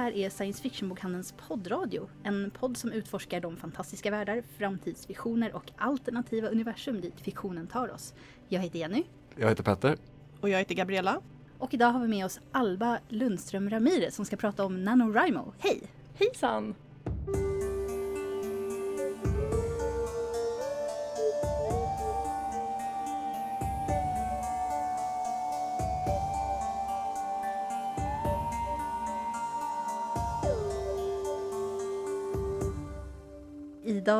här är Science Fiction-bokhandelns poddradio. En podd som utforskar de fantastiska världar, framtidsvisioner och alternativa universum dit fiktionen tar oss. Jag heter Jenny. Jag heter Petter. Och jag heter Gabriella. Och idag har vi med oss Alba Lundström Ramirez som ska prata om NaNoWriMo. Hej! Hejsan!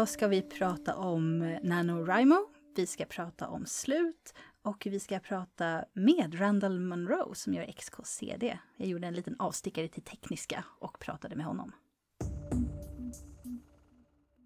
Idag ska vi prata om NaNoWriMo, vi ska prata om slut och vi ska prata med Randall Monroe som gör XKCD. Jag gjorde en liten avstickare till tekniska och pratade med honom.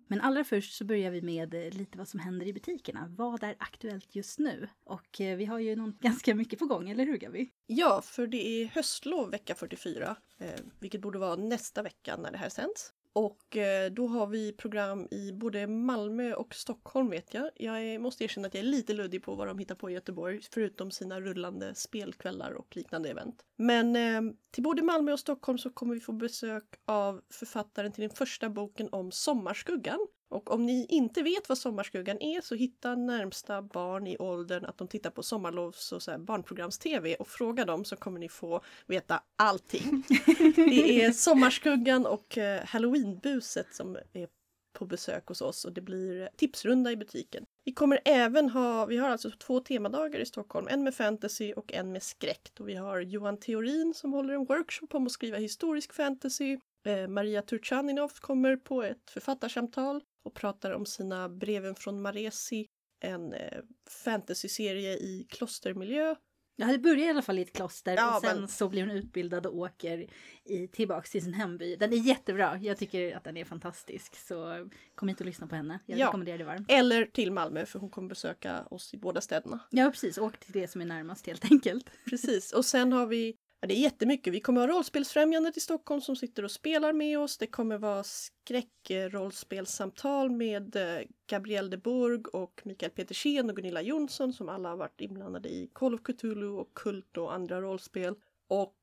Men allra först så börjar vi med lite vad som händer i butikerna. Vad är aktuellt just nu? Och eh, vi har ju någon, ganska mycket på gång, eller hur Gabi? Ja, för det är höstlov vecka 44, eh, vilket borde vara nästa vecka när det här sänds. Och eh, då har vi program i både Malmö och Stockholm vet jag. Jag måste erkänna att jag är lite luddig på vad de hittar på i Göteborg, förutom sina rullande spelkvällar och liknande event. Men eh, till både Malmö och Stockholm så kommer vi få besök av författaren till den första boken om Sommarskuggan. Och om ni inte vet vad Sommarskuggan är så hitta närmsta barn i åldern att de tittar på sommarlovs och så barnprograms-tv och fråga dem så kommer ni få veta allting. Det är Sommarskuggan och eh, Halloweenbuset som är på besök hos oss och det blir tipsrunda i butiken. Vi kommer även ha, vi har alltså två temadagar i Stockholm, en med fantasy och en med skräck. Och vi har Johan Theorin som håller en workshop om att skriva historisk fantasy. Eh, Maria Turchaninov kommer på ett författarsamtal och pratar om sina breven från Maresi, en eh, fantasyserie i klostermiljö. Ja, det börjar i alla fall i ett kloster Ja, och sen men- så blir hon utbildad och åker i, tillbaks till sin hemby. Den är jättebra. Jag tycker att den är fantastisk. Så kom hit och lyssna på henne. Jag Ja. rekommenderar det varmt. Eller till Malmö för hon kommer besöka oss i båda städerna. Ja, precis. Åk till det som är närmast helt enkelt. Precis, och sen har vi Ja, det är jättemycket. Vi kommer ha rollspelsfrämjandet i Stockholm som sitter och spelar med oss. Det kommer vara skräckrollspelssamtal med eh, Gabrielle de Bourg och Mikael Petersen och Gunilla Jonsson som alla har varit inblandade i Call of Cthulhu och Kult och andra rollspel. Och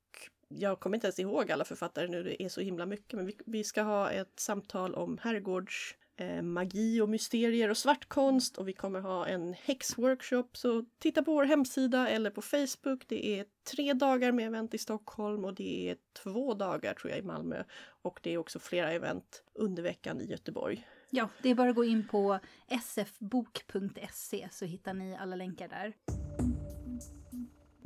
jag kommer inte ens ihåg alla författare nu, det är så himla mycket. Men vi, vi ska ha ett samtal om herrgårds Eh, magi och mysterier och svartkonst och vi kommer ha en häxworkshop. Så titta på vår hemsida eller på Facebook. Det är tre dagar med event i Stockholm och det är två dagar tror jag i Malmö. Och det är också flera event under veckan i Göteborg. Ja, det är bara att gå in på sfbok.se så hittar ni alla länkar där.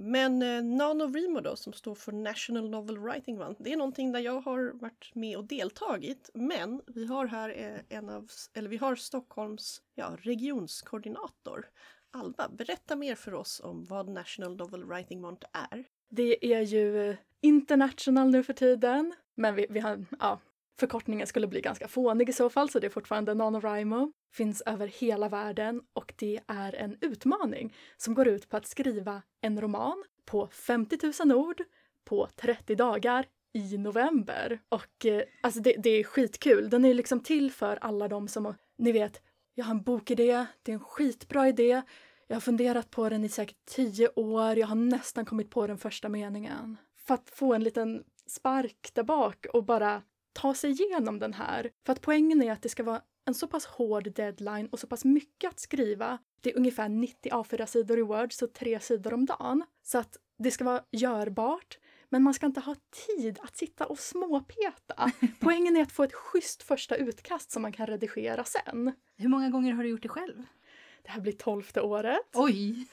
Men eh, NaNoWriMo då, som står för National Novel Writing Month, det är någonting där jag har varit med och deltagit. Men vi har här eh, en av, eller vi har Stockholms ja, regionskoordinator. Alba, berätta mer för oss om vad National Novel Writing Month är. Det är ju eh, international nu för tiden, men vi, vi har, ja, förkortningen skulle bli ganska fånig i så fall, så det är fortfarande NaNoWriMo. Finns över hela världen och det är en utmaning som går ut på att skriva en roman på 50 000 ord på 30 dagar i november. Och eh, alltså det, det är skitkul. Den är liksom till för alla de som, ni vet, jag har en bokidé, det är en skitbra idé, jag har funderat på den i säkert tio år, jag har nästan kommit på den första meningen. För att få en liten spark där bak och bara ta sig igenom den här. För att poängen är att det ska vara en så pass hård deadline och så pass mycket att skriva. Det är ungefär 90 A4-sidor i Word, så tre sidor om dagen. Så att det ska vara görbart, men man ska inte ha tid att sitta och småpeta. Poängen är att få ett schysst första utkast som man kan redigera sen. Hur många gånger har du gjort det själv? Det här blir tolfte året. Oj!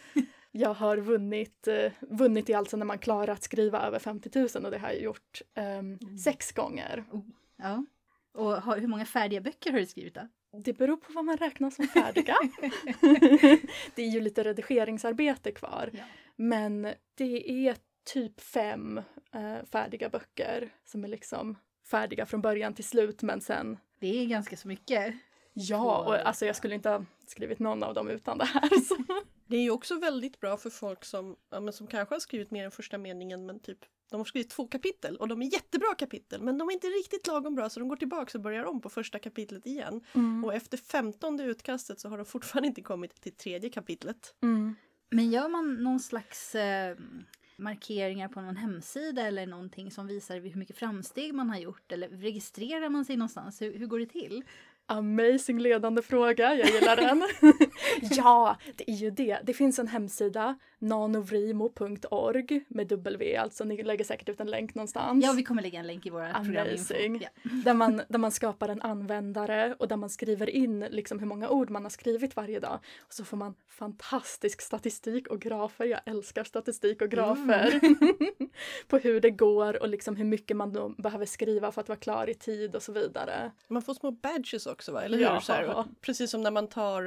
Jag har vunnit, eh, vunnit i alltså när man klarar att skriva över 50 000 och det har jag gjort ehm, sex gånger. Ja. Och har, hur många färdiga böcker har du skrivit då? Det beror på vad man räknar som färdiga. det är ju lite redigeringsarbete kvar. Ja. Men det är typ fem eh, färdiga böcker som är liksom färdiga från början till slut men sen Det är ganska så mycket. Ja, och alltså jag skulle inte ha skrivit någon av dem utan det här. Så. Det är ju också väldigt bra för folk som, ja, men som kanske har skrivit mer än första meningen men typ de har skrivit två kapitel och de är jättebra kapitel men de är inte riktigt lagom bra så de går tillbaka och börjar om på första kapitlet igen. Mm. Och efter femtonde utkastet så har de fortfarande inte kommit till tredje kapitlet. Mm. Men gör man någon slags eh, markeringar på någon hemsida eller någonting som visar hur mycket framsteg man har gjort? Eller registrerar man sig någonstans? Hur, hur går det till? Amazing ledande fråga, jag gillar den. ja, det är ju det. Det finns en hemsida, nanovrimo.org med W, alltså ni lägger säkert ut en länk någonstans. Ja, vi kommer lägga en länk i våra Amazing. Ja. Där, man, där man skapar en användare och där man skriver in liksom hur många ord man har skrivit varje dag. Och så får man fantastisk statistik och grafer. Jag älskar statistik och grafer. Mm. på hur det går och liksom hur mycket man då behöver skriva för att vara klar i tid och så vidare. Man får små badges också va? Eller hur? Så här, precis som när man tar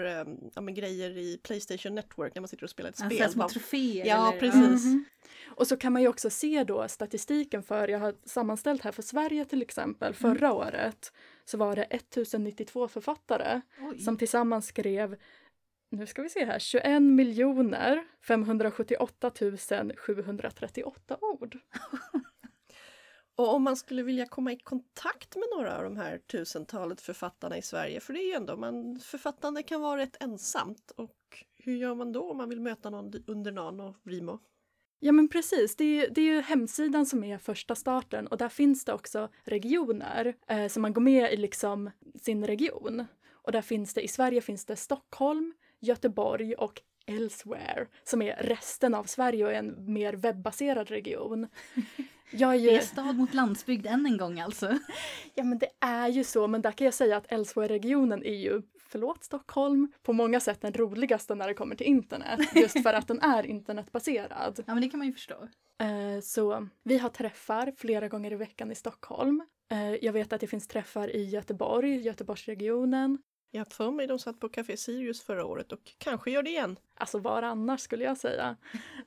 ja, grejer i Playstation Network när man sitter och spelar ett alltså, spel. Troféer? Ja, eller? precis. Mm -hmm. Och så kan man ju också se då statistiken för, jag har sammanställt här för Sverige till exempel, mm. förra mm. året så var det 1092 författare Oj. som tillsammans skrev nu ska vi se här, 21 miljoner 578 738 ord. Och om man skulle vilja komma i kontakt med några av de här tusentalet författarna i Sverige, för det är ju ändå, man, författande kan vara rätt ensamt. Och hur gör man då om man vill möta någon under Nano Rimo? Ja men precis, det är, det är ju hemsidan som är första starten och där finns det också regioner. Eh, så man går med i liksom sin region. Och där finns det, i Sverige finns det Stockholm, Göteborg och Elsewhere som är resten av Sverige och en mer webbaserad region. Jag är ju... Det är stad mot landsbygd än en gång alltså. Ja men det är ju så, men där kan jag säga att Elsewhere-regionen är ju, förlåt Stockholm, på många sätt den roligaste när det kommer till internet. Just för att den är internetbaserad. Ja men det kan man ju förstå. Uh, så vi har träffar flera gånger i veckan i Stockholm. Uh, jag vet att det finns träffar i Göteborg, Göteborgsregionen. Jag har för mig de satt på Café Sirius förra året och kanske gör det igen. Alltså var annars skulle jag säga.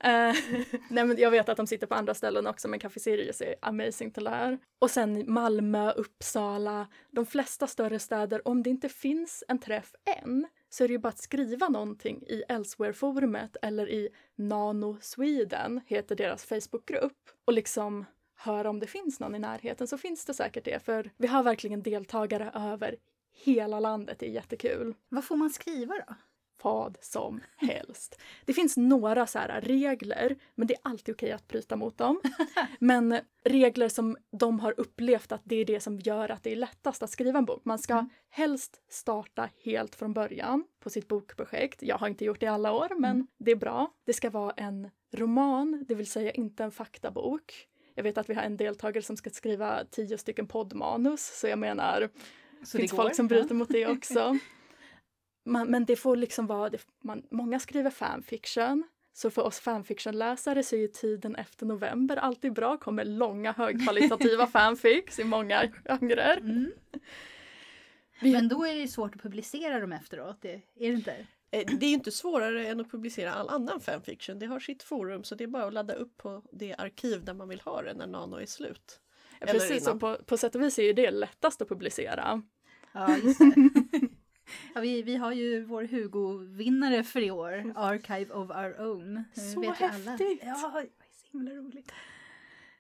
Eh, nej men jag vet att de sitter på andra ställen också men Café Sirius är amazing till det Och sen Malmö, Uppsala, de flesta större städer. Om det inte finns en träff än så är det ju bara att skriva någonting i Elsewhere-forumet eller i Nano Sweden, heter deras Facebookgrupp, och liksom höra om det finns någon i närheten så finns det säkert det för vi har verkligen deltagare över hela landet. Det är jättekul. Vad får man skriva då? Vad som helst. Det finns några så regler, men det är alltid okej att bryta mot dem. Men regler som de har upplevt att det är det som gör att det är lättast att skriva en bok. Man ska mm. helst starta helt från början på sitt bokprojekt. Jag har inte gjort det i alla år, men mm. det är bra. Det ska vara en roman, det vill säga inte en faktabok. Jag vet att vi har en deltagare som ska skriva tio stycken poddmanus, så jag menar, så finns folk som bryter mot det också. Man, men det får liksom vara, det, man, många skriver fanfiction. Så för oss fanfictionläsare så är ju tiden efter november alltid bra, kommer långa högkvalitativa fanfics i många genrer. Mm. Men då är det svårt att publicera dem efteråt, är det inte? Eh, det är inte svårare än att publicera all annan fanfiction. Det har sitt forum så det är bara att ladda upp på det arkiv där man vill ha det när Nano är slut. Ja, precis, och på, på sätt och vis är ju det lättast att publicera. Ja, just det. ja, vi, vi har ju vår Hugo-vinnare för i år, Archive of Our Own. Så vet häftigt! Ja, det är så himla roligt.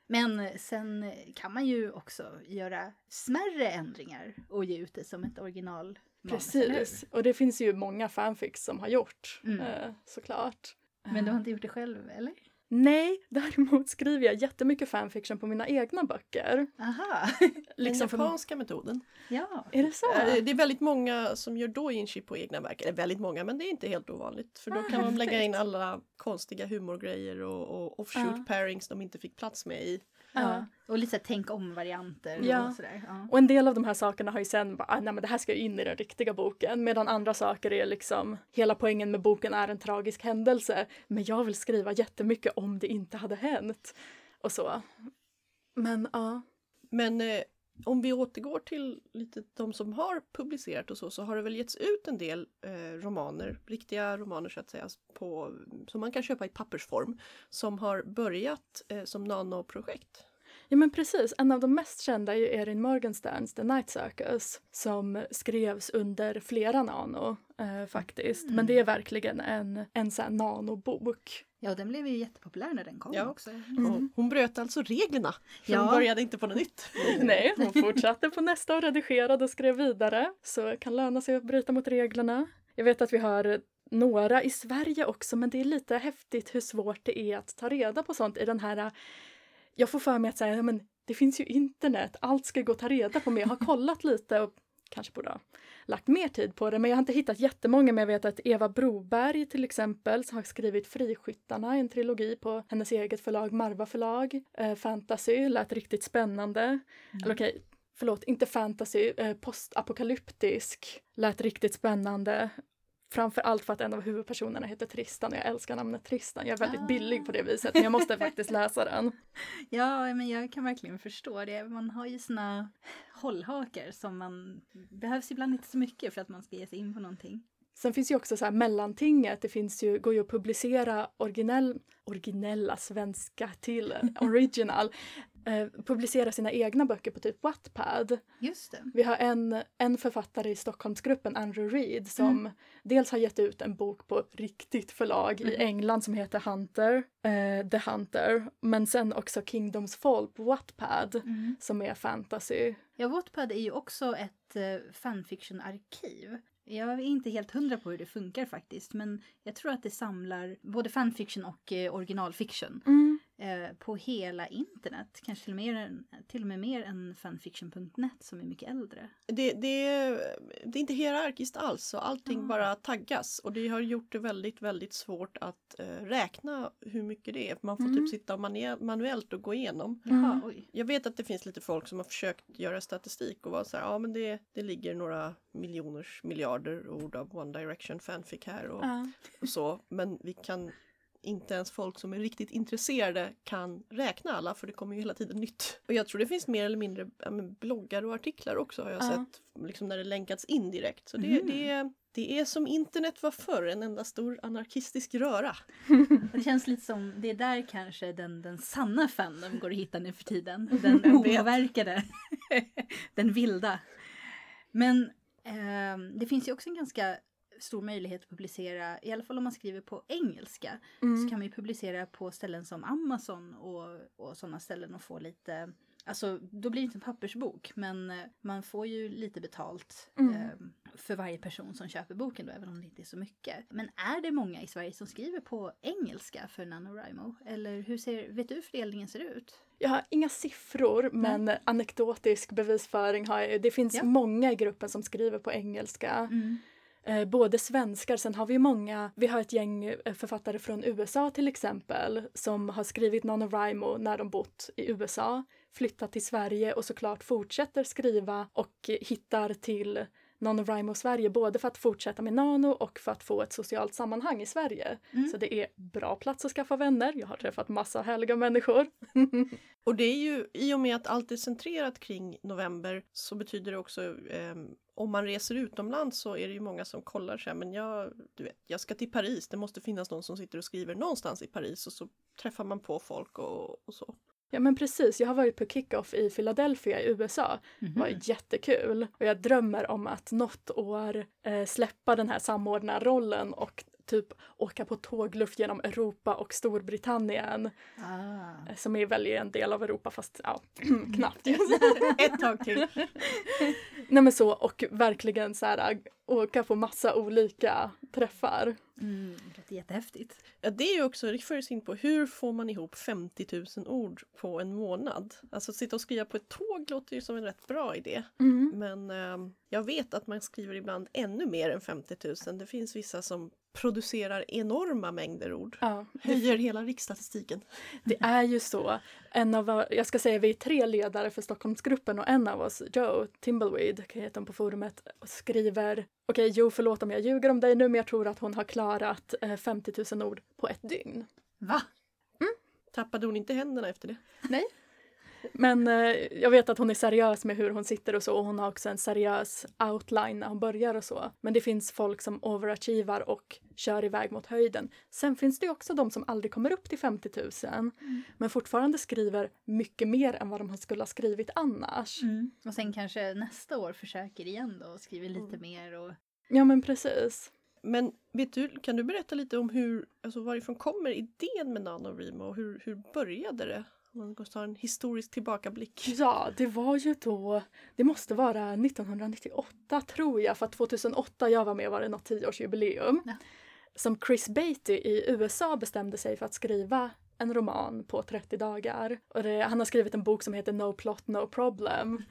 Men sen kan man ju också göra smärre ändringar och ge ut det som ett original. Precis, och det finns ju många fanfics som har gjort mm. eh, såklart. Men du har inte gjort det själv, eller? Nej, däremot skriver jag jättemycket fanfiction på mina egna böcker. Aha! liksom Den japanska för... metoden. Ja. Är det så? Eh, det är väldigt många som gör doujinshi på egna verk. Eller väldigt många, men det är inte helt ovanligt. För då ah, kan man lägga in alla konstiga humorgrejer och, och offshoot ah. pairings de inte fick plats med i Ja. Och lite tänk om-varianter. Ja. Och, sådär. Ja. och en del av de här sakerna har ju sen bara, ah, nej men det här ska ju in i den riktiga boken. Medan andra saker är liksom, hela poängen med boken är en tragisk händelse. Men jag vill skriva jättemycket om det inte hade hänt. Och så. Men ja. Men eh, om vi återgår till lite de som har publicerat och så, så har det väl getts ut en del eh, romaner, riktiga romaner så att säga, på, som man kan köpa i pappersform, som har börjat eh, som nanoprojekt. Ja men precis, en av de mest kända är Erin Morgensterns The Night Circus som skrevs under flera nano eh, faktiskt. Mm. Men det är verkligen en, en sån nanobok. Ja, den blev ju jättepopulär när den kom ja. också. Mm. Hon bröt alltså reglerna, för ja. hon började inte på något nytt. Nej, hon fortsatte på nästa och redigerade och skrev vidare. Så det kan löna sig att bryta mot reglerna. Jag vet att vi har några i Sverige också men det är lite häftigt hur svårt det är att ta reda på sånt i den här jag får för mig att säga, men det finns ju internet, allt ska gå att ta reda på. Men jag har kollat lite och kanske borde ha lagt mer tid på det. Men jag har inte hittat jättemånga. Men jag vet att Eva Broberg till exempel som har skrivit Friskyttarna, en trilogi på hennes eget förlag Marva förlag. Eh, fantasy lät riktigt spännande. Mm. Eller okej, okay, förlåt, inte fantasy, eh, postapokalyptisk lät riktigt spännande. Framför allt för att en av huvudpersonerna heter Tristan och jag älskar namnet Tristan. Jag är väldigt ah. billig på det viset men jag måste faktiskt läsa den. Ja, men jag kan verkligen förstå det. Man har ju sina hållhakar som man behövs ibland inte så mycket för att man ska ge sig in på någonting. Sen finns ju också så här mellantinget. Det finns ju, går ju att publicera originell, originella svenska till original eh, publicera sina egna böcker på typ Wattpad. Just det. Vi har en, en författare i Stockholmsgruppen, Andrew Reed, som mm. dels har gett ut en bok på riktigt förlag mm. i England som heter Hunter, eh, The Hunter, men sen också Kingdoms Fall på Wattpad mm. som är fantasy. Ja, Wattpad är ju också ett eh, fanfiction-arkiv. Jag är inte helt hundra på hur det funkar faktiskt, men jag tror att det samlar både fanfiction och eh, originalfiction. Mm eh, på hela internet. Kanske till och, med, till och med mer än fanfiction.net som är mycket äldre. Det, det, det är inte hierarkiskt alls så allting mm. bara taggas och det har gjort det väldigt väldigt svårt att eh, räkna hur mycket det är. Man får typ mm. typ sitta manuellt och gå igenom. Mm. Jag vet att det finns lite folk som har försökt göra statistik och vara så här, ja men det, det ligger några miljoners miljarder ord av One Direction fanfic här och, och så men vi kan inte ens folk som är riktigt intresserade kan räkna alla för det kommer ju hela tiden nytt. Och jag tror det finns mer eller mindre ja, bloggar och artiklar också har jag ja. sett liksom när det länkats in direkt. Så det, mm. det, det är som internet var förr, en enda stor anarkistisk röra. det känns lite som, det är där kanske den, den sanna fandom går att hitta nu för tiden. Den opåverkade, den vilda. Men eh, det finns ju också en ganska stor möjlighet att publicera, i alla fall om man skriver på engelska, mm. så kan man ju publicera på ställen som Amazon och, och sådana ställen och få lite Alltså då blir det inte en pappersbok men eh, man får ju lite betalt mm. eh, för varje person som köper boken då även om det inte är så mycket. Men är det många i Sverige som skriver på engelska för NaNoWriMo? Eller hur ser, vet du hur fördelningen ser ut? Jag har inga siffror men Nej. anekdotisk bevisföring har jag Det finns ja. många i gruppen som skriver på engelska. Mm. Eh, både svenskar, sen har vi många, vi har ett gäng eh, författare från USA till exempel som har skrivit NaNoWriMo när de bott i USA, flyttat till Sverige och såklart fortsätter skriva och hittar till NaNoWriMo Sverige både för att fortsätta med Nano och för att få ett socialt sammanhang i Sverige. Mm. Så det är bra plats att skaffa vänner. Jag har träffat massa härliga människor. och det är ju i och med att allt är centrerat kring november så betyder det också eh, om man reser utomlands så är det ju många som kollar så här, men jag, du vet, jag ska till Paris, det måste finnas någon som sitter och skriver någonstans i Paris och så träffar man på folk och, och så. Ja men precis, jag har varit på kickoff i Philadelphia i USA. Det mm -hmm. var jättekul. Och jag drömmer om att något år eh, släppa den här samordnarrollen och typ åka på tågluft genom Europa och Storbritannien. Ah. Som är väl en del av Europa fast ja, knappt. Ett tag till. Nej men så och verkligen så här åka på massa olika träffar. Mm, det är jättehäftigt. Ja, det är ju också, det för in på hur får man ihop 50 000 ord på en månad? Alltså sitta och skriva på ett tåg låter ju som en rätt bra idé. Mm. Men eh, jag vet att man skriver ibland ännu mer än 50 000. Det finns vissa som producerar enorma mängder ord. Ja. Höjer hela riksstatistiken. Det är ju så. En av, jag ska säga vi är tre ledare för Stockholmsgruppen och en av oss, Joe Timbleweed, heter hon på forumet, skriver Okej, okay, Joe förlåt om jag ljuger om dig nu men jag tror att hon har klarat eh, 50 000 ord på ett dygn. Va? Mm. Tappade hon inte händerna efter det? Nej. Men eh, jag vet att hon är seriös med hur hon sitter och så och hon har också en seriös outline när hon börjar och så. Men det finns folk som overachievar och kör iväg mot höjden. Sen finns det också de som aldrig kommer upp till 50 000 mm. men fortfarande skriver mycket mer än vad de skulle ha skrivit annars. Mm. Och sen kanske nästa år försöker igen då och skriver lite mm. mer. Och... Ja men precis. Men vet du, kan du berätta lite om hur, alltså varifrån kommer idén med NaNoWriMo och hur, hur började det? Man går ta en historisk tillbakablick. Ja, det var ju då, det måste vara 1998 tror jag, för att 2008 jag var med var det något tioårsjubileum. Ja. som Chris Beatty i USA bestämde sig för att skriva en roman på 30 dagar. Och det, han har skrivit en bok som heter No plot, no problem.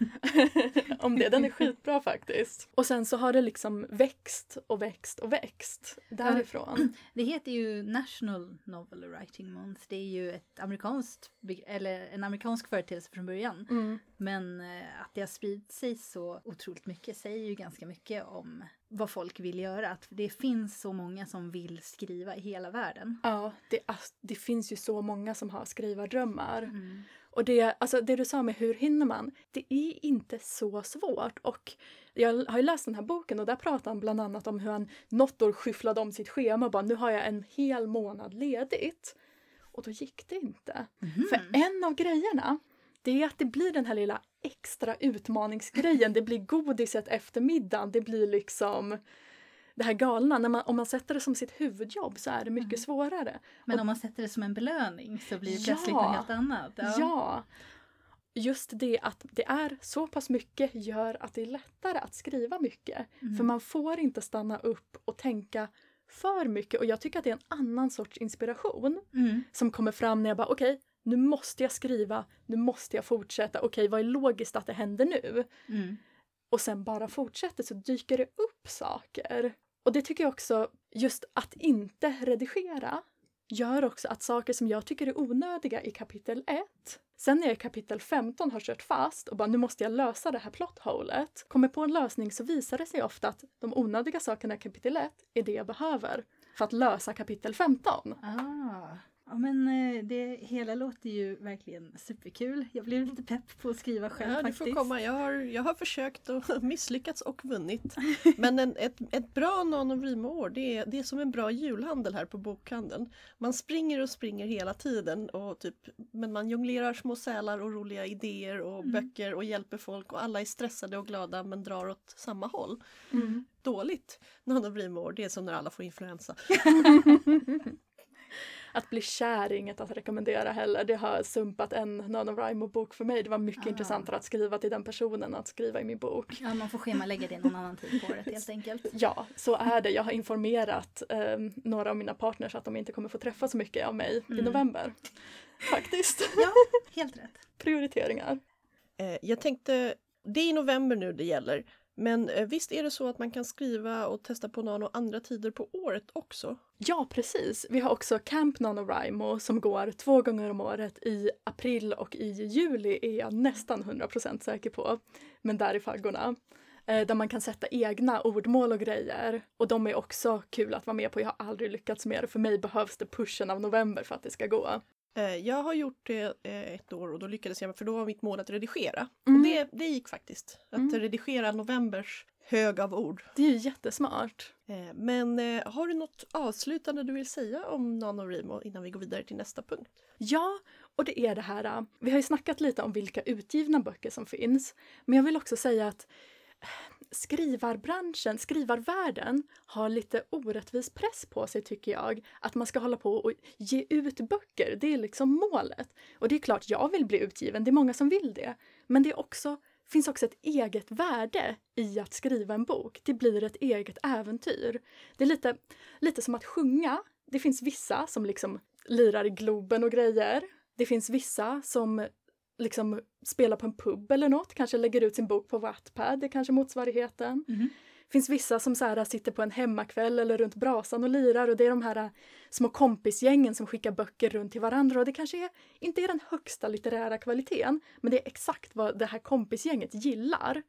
Om det, den är skitbra faktiskt. Och sen så har det liksom växt och växt och växt därifrån. Det heter ju National Novel Writing Month. Det är ju ett amerikanskt, eller en amerikansk företeelse från början. Mm. Men eh, att det har spridit sig så otroligt mycket säger ju ganska mycket om vad folk vill göra. Att det finns så många som vill skriva i hela världen. Ja, det, det finns ju så många som har skrivardrömmar. Mm. Och det, alltså det du sa med hur hinner man, det är inte så svårt. Och jag har ju läst den här boken och där pratar han bland annat om hur han något år skyfflade om sitt schema och bara nu har jag en hel månad ledigt. Och då gick det inte. Mhm. För en av grejerna, det är att det blir den här lilla extra utmaningsgrejen. Det blir godiset efter middagen. Det blir liksom det här galna. När man, om man sätter det som sitt huvudjobb så är det mycket Mm. svårare. Men om man sätter det som en belöning så blir det Ja. plötsligt något helt annat. Ja. Just det att det är så pass mycket gör att det är lättare att skriva mycket. Mm. För man får inte stanna upp och tänka för mycket. Och jag tycker att det är en annan sorts inspiration Mm. som kommer fram när jag bara okej, nu måste jag skriva, nu måste jag fortsätta. Okej, vad är logiskt att det händer nu? Mm. och sen bara fortsätter så dyker det upp saker. Och det tycker jag också, just att inte redigera gör också att saker som jag tycker är onödiga i kapitel 1, sen när jag i kapitel 15 har kört fast och bara nu måste jag lösa det här plottholet, kommer på en lösning så visar det sig ofta att de onödiga sakerna i kapitel 1 är det jag behöver för att lösa kapitel 15. Ah. Ja men eh, det hela låter ju verkligen superkul. Jag blev lite pepp på att skriva själv Ja, du faktiskt. får komma. Jag har, jag har försökt och misslyckats och vunnit. Men en, ett, ett bra NaNoWriMo-år, det är, det är som en bra julhandel här på bokhandeln. Man springer och springer hela tiden, och typ, men man jonglerar små sälar och roliga idéer och Mm. böcker och hjälper folk och alla är stressade och glada men drar åt samma håll. Dåligt NaNoWriMo-år, det är som när alla får influensa. Att bli kär är inget att rekommendera heller. Det har sumpat en NaNoWriMo-bok för mig. Det var mycket Ah. intressantare att skriva till den personen att skriva i min bok. Ja, man får schemalägga det någon annan tid på året helt enkelt. Ja, så är det. Jag har informerat eh, några av mina partners att de inte kommer få träffa så mycket av mig i Mm. november. Faktiskt. Ja, helt rätt. Prioriteringar. Eh, jag tänkte, det är i november nu det gäller. Men eh, visst är det så att man kan skriva och testa på Nano andra tider på året också? Ja, precis. Vi har också Camp NaNoWriMo som går två gånger om året i april och i juli är jag nästan 100% säker på. Men där i faggorna. Eh, där man kan sätta egna ordmål och grejer. Och de är också kul att vara med på. Jag har aldrig lyckats med det. För mig behövs det pushen av november för att det ska gå. Eh, Jag har gjort det eh, ett år och då lyckades jag, för då var mitt mål att redigera. Mm. Och det, det gick faktiskt. Att Mm. redigera novembers hög av ord. Det är ju jättesmart. Eh, Men har du något avslutande du vill säga om NaNoWriMo innan vi går vidare till nästa punkt? Ja, och det är det här. Vi har ju snackat lite om vilka utgivna böcker som finns. Men jag vill också säga att skrivarbranschen, skrivarvärlden har lite orättvis press på sig tycker jag. Att man ska hålla på och ge ut böcker, det är liksom målet. Och det är klart, jag vill bli utgiven, det är många som vill det. Men det är också, finns också ett eget värde i att skriva en bok. Det blir ett eget äventyr. Det är lite, lite som att sjunga. Det finns vissa som liksom lirar i Globen och grejer. Det finns vissa som liksom spelar på en pub eller något, kanske lägger ut sin bok på Wattpad, det är kanske motsvarigheten. Mhm. finns vissa som så här, sitter på en hemmakväll eller runt brasan och lirar och det är de här äh, små kompisgängen som skickar böcker runt till varandra och det kanske är, inte är den högsta litterära kvaliteten men det är exakt vad det här kompisgänget gillar.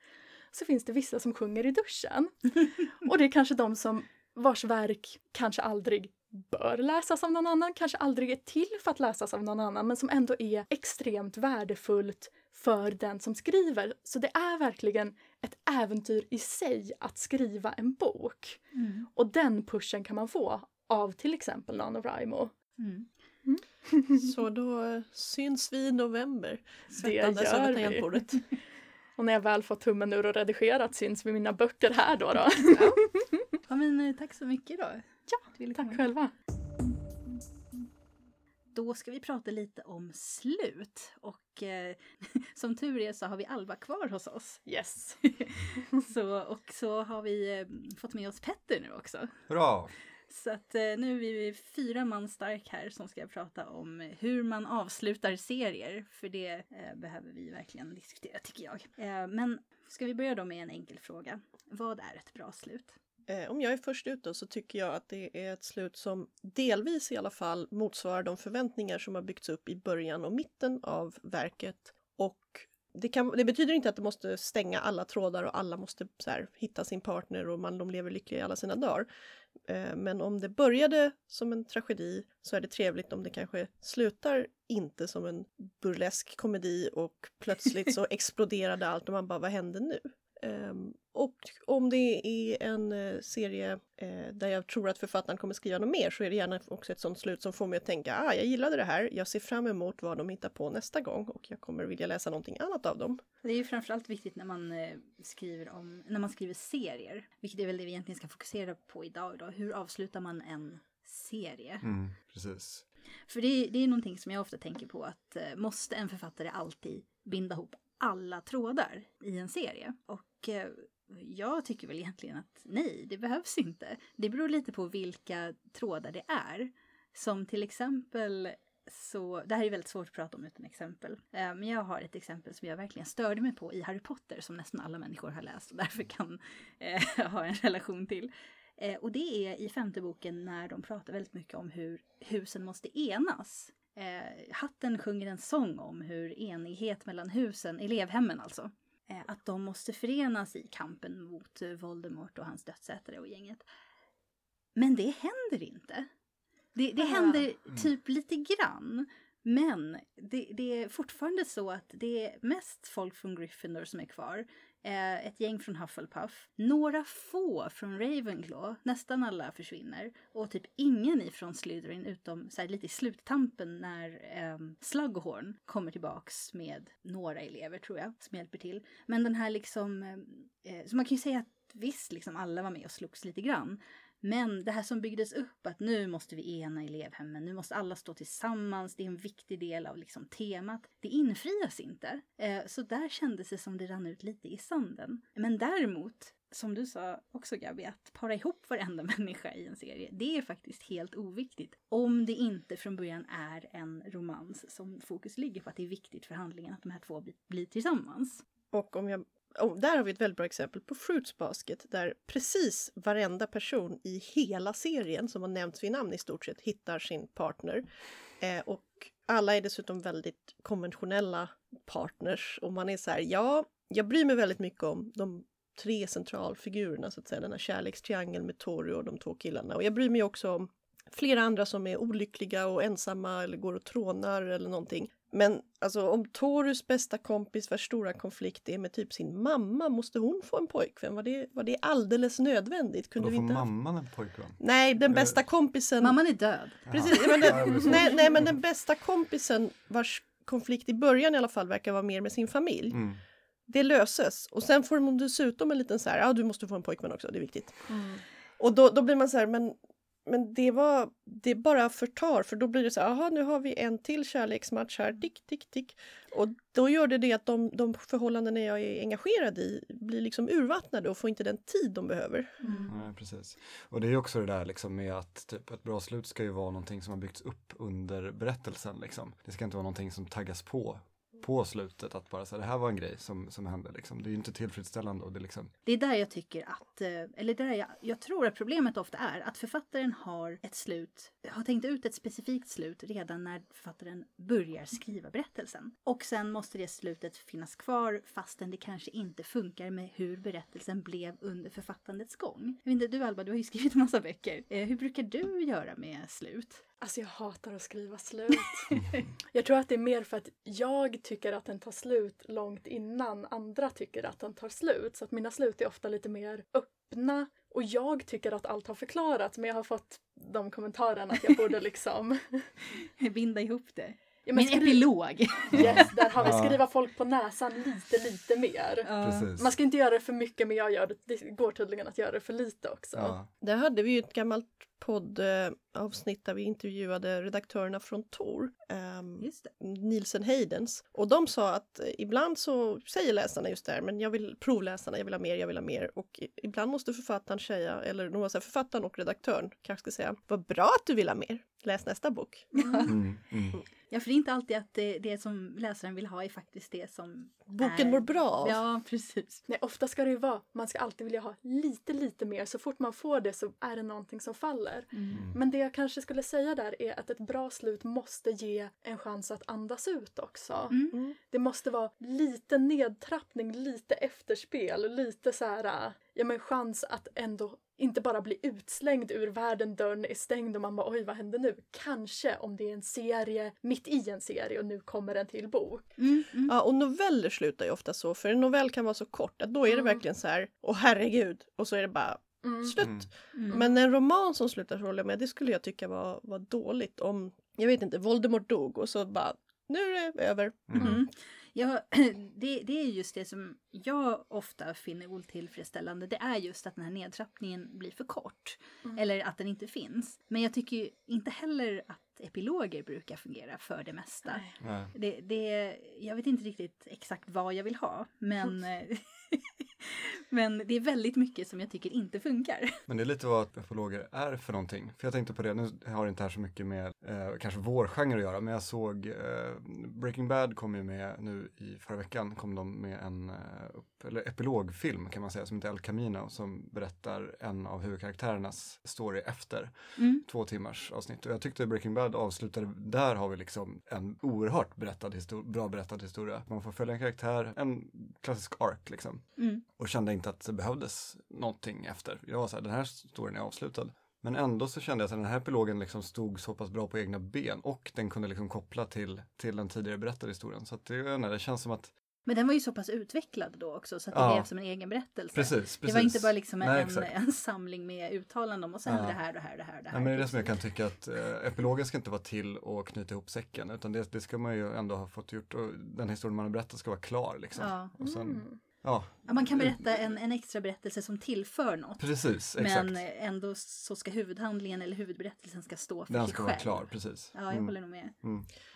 Så finns det vissa som sjunger i duschen. och det är kanske de som vars verk kanske aldrig bör läsas av någon annan, kanske aldrig är till för att läsas av någon annan men som ändå är extremt värdefullt för den som skriver. Så det är verkligen ett äventyr i sig att skriva en bok. Mm. Och den pushen kan man få av till exempel NaNoWriMo. Mm. Så då syns vi i november. Det Svettandes över tangentbordet. Och när jag väl fått tummen ur och redigerat syns vi mina böcker här då. då. Ja, men eh, tack så mycket då. Ja, Tack själva. Då ska vi prata lite om slut. Och eh, som tur är så har vi Alva kvar hos oss. Yes. Så, och så har vi eh, fått med oss Petter nu också. Hurra! Så att eh, nu är vi fyra man stark här som ska prata om hur man avslutar serier. För det eh, behöver vi verkligen diskutera tycker jag. Eh, men ska vi börja då med en enkel fråga. Vad är ett bra slut? Eh, om jag är först ut då så tycker jag att det är ett slut som delvis i alla fall motsvarar de förväntningar som har byggts upp i början och mitten av verket. Och det, kan, det betyder inte att det måste stänga alla trådar och alla måste här, hitta sin partner och man, de lever lyckliga i alla sina dagar. Eh, men om det började som en tragedi så är det trevligt om det kanske slutar inte som en burlesk komedi och plötsligt så exploderade allt och man bara vad hände nu? Um, och om det är en uh, serie uh, där jag tror att författaren kommer skriva något mer så är det gärna också ett sånt slut som får mig att tänka ah, jag gillade det här, jag ser fram emot vad de hittar på nästa gång och jag kommer vilja läsa någonting annat av dem. Det är ju framförallt viktigt när man uh, skriver om, när man skriver serier, vilket är väl det vi egentligen ska fokusera på idag. Då. Hur avslutar man en serie? Mm, precis. För det, det är någonting som jag ofta tänker på att måste en författare alltid binda ihop alla trådar i en serie. Och och jag tycker väl egentligen att nej, det behövs inte. Det beror lite på vilka trådar det är. Som till exempel så, det här är väldigt svårt att prata om utan exempel. Eh, men jag har ett exempel som jag verkligen störde mig på i Harry Potter som nästan alla människor har läst och därför kan eh, ha en relation till. Eh, och det är i femte boken när de pratar väldigt mycket om hur husen måste enas. Eh, Hatten sjunger en sång om hur enighet mellan husen, elevhemmen alltså, att de måste förenas i kampen mot eh, Voldemort och hans dödsätare och gänget. Men det händer inte. Det, det händer Mm. typ lite grann. Men det, det är fortfarande så att det är mest folk från Gryffindor som är kvar. Eh, ett gäng från Hufflepuff. Några få från Ravenclaw. Nästan alla försvinner. Och typ ingen ifrån Slytherin utom så här, lite i sluttampen när eh, Slughorn kommer tillbaks med några elever tror jag som hjälper till. Men den här liksom, eh, så man kan ju säga att visst, liksom alla var med och slogs lite grann. Men det här som byggdes upp att nu måste vi ena elevhemmen, nu måste alla stå tillsammans, det är en viktig del av liksom temat. Det infrias inte. Eh, så där kändes det som det rann ut lite i sanden. Men däremot, som du sa också Gabi, att para ihop varenda människa i en serie, det är faktiskt helt oviktigt. Om det inte från början är en romans som fokus ligger på att det är viktigt för handlingen att de här två blir, blir tillsammans. Och om jag oh, där har vi ett väldigt bra exempel på Fruits Basket där precis varenda person i hela serien som har nämnts vid namn i stort sett hittar sin partner. Eh, och alla är dessutom väldigt konventionella partners och man är så här, ja, jag bryr mig väldigt mycket om de tre centralfigurerna så att säga, den här kärlekstriangeln med Tori och de två killarna. Och jag bryr mig också om flera andra som är olyckliga och ensamma eller går och trånar eller någonting. Men alltså om Torus bästa kompis vars stora konflikt är med typ sin mamma, måste hon få en pojkvän? Var det, var det alldeles nödvändigt? Kunde då får inte ha- mamman en pojkvän? Nej, den bästa kompisen... Mamman är död. Precis, men den, nej, nej, men den bästa kompisen vars konflikt i början i alla fall verkar vara mer med sin familj. Mm. Det löses och sen får de dessutom en liten så här, ja du måste få en pojkvän också, det är viktigt. Och då, då blir man så här, men, men det var, det bara förtar för då blir det så här, jaha nu har vi en till kärleksmatch här, tick, tick, tick. Och då gör det det att de, de förhållanden jag är engagerad i blir liksom urvattnade och får inte den tid de behöver. Nej, precis. Och det är ju också det där liksom med att typ, ett bra slut ska ju vara någonting som har byggts upp under berättelsen. Liksom. Det ska inte vara någonting som taggas på på slutet att bara säga det här var en grej som, som hände liksom. Det är ju inte tillfredsställande och det är liksom Det är där jag tycker att, eh, eller där jag, jag tror att problemet ofta är att författaren har ett slut, har tänkt ut ett specifikt slut redan när författaren börjar skriva berättelsen. Och sen måste det slutet finnas kvar fastän det kanske inte funkar med hur berättelsen blev under författandets gång. Jag vet inte, du Alba, du har ju skrivit en massa böcker. Eh, hur brukar du göra med slut? Alltså jag hatar att skriva slut. jag tror att det är mer för att jag tycker att den tar slut långt innan andra tycker att den tar slut. Så att mina slut är ofta lite mer öppna och jag tycker att allt har förklarats men jag har fått de kommentarerna att jag borde liksom... Binda ihop det. Ja, men en skri- epilog. Yes, där har vi skriva folk på näsan lite, lite mer. precis. Man ska inte göra det för mycket men jag gör det, det går tydligen att göra det för lite också. ja. Där hade vi ju ett gammalt poddavsnitt där vi intervjuade redaktörerna från Tor, Just det. Nielsen Heidens. Och de sa att eh, ibland så säger läsarna just det här, men jag vill provläsarna, jag vill ha mer, jag vill ha mer. Och ibland måste författaren säga, eller nog säga författaren och redaktören kanske ska säga, vad bra att du vill ha mer, läs nästa bok. Mm, mm. Ja, för det är inte alltid att det, det som läsaren vill ha är faktiskt det som Boken är... mår bra av. Ja, precis. Nej, ofta ska det ju vara, man ska alltid vilja ha lite, lite mer. Så fort man får det så är det någonting som faller. Men det jag kanske skulle säga där är att ett bra slut måste ge en chans att andas ut också. Mm. Mm. Det måste vara lite nedtrappning, lite efterspel, lite så här, ja men chans att ändå inte bara bli utslängd ur världen, dörren är stängd och man bara oj vad händer nu? Kanske om det är en serie, mitt i en serie och nu kommer en till bok. Mm, mm. Ja, och noveller slutar ju ofta så, för en novell kan vara så kort att då är det Mm. verkligen så här, åh herregud, och så är det bara Mm. slut. Mm. Mm. Men en roman som slutar så håller jag med, det skulle jag tycka var, var dåligt om, jag vet inte, Voldemort dog och så bara, nu är det över. Mm. Mm. Ja, det, det är just det som jag ofta finner otillfredsställande. Det är just att den här nedtrappningen blir för kort. Mm. Eller att den inte finns. Men jag tycker ju inte heller att epiloger brukar fungera för det mesta. Det, det, jag vet inte riktigt exakt vad jag vill ha. Men, men det är väldigt mycket som jag tycker inte funkar. Men det är lite vad epologer är för någonting. För jag tänkte på det, nu har det inte här så mycket med eh, kanske vår genre att göra, men jag såg eh, Breaking Bad kom ju med nu i förra veckan, kom de med en eh, upp, eller epilogfilm kan man säga, som heter El Camino, som berättar en av huvudkaraktärernas story efter Mm. två timmars avsnitt. Och jag tyckte Breaking Bad avslutade, där har vi liksom en oerhört berättad histor- bra berättad historia. Man får följa en karaktär, en klassisk ark liksom. Mm. Och kände inte att det behövdes någonting efter. Jag var så här, den här storyn är avslutad. Men ändå så kände jag att den här epilogen liksom stod så pass bra på egna ben och den kunde liksom koppla till, till den tidigare berättade historien. Så att det, inte, det känns som att, Men den var ju så pass utvecklad då också så att det Ja. blev som en egen berättelse. precis, precis. Det var inte bara liksom Nej, en, exakt. en samling med uttalanden och sen Ja. det här, det här, det här, det här. Ja, men det är det som jag kan tycka att eh, epilogen ska inte vara till och knyta ihop säcken utan det, det ska man ju ändå ha fått gjort och den historien man har berättat ska vara klar liksom. Ja. Och sen, Mm. Ja, Ja, man kan berätta en, en extra berättelse som tillför något. precis, exakt. Men ändå så ska huvudhandlingen eller huvudberättelsen ska stå för den sig ska själv. vara klar, precis. Ja, jag Mm. håller nog med.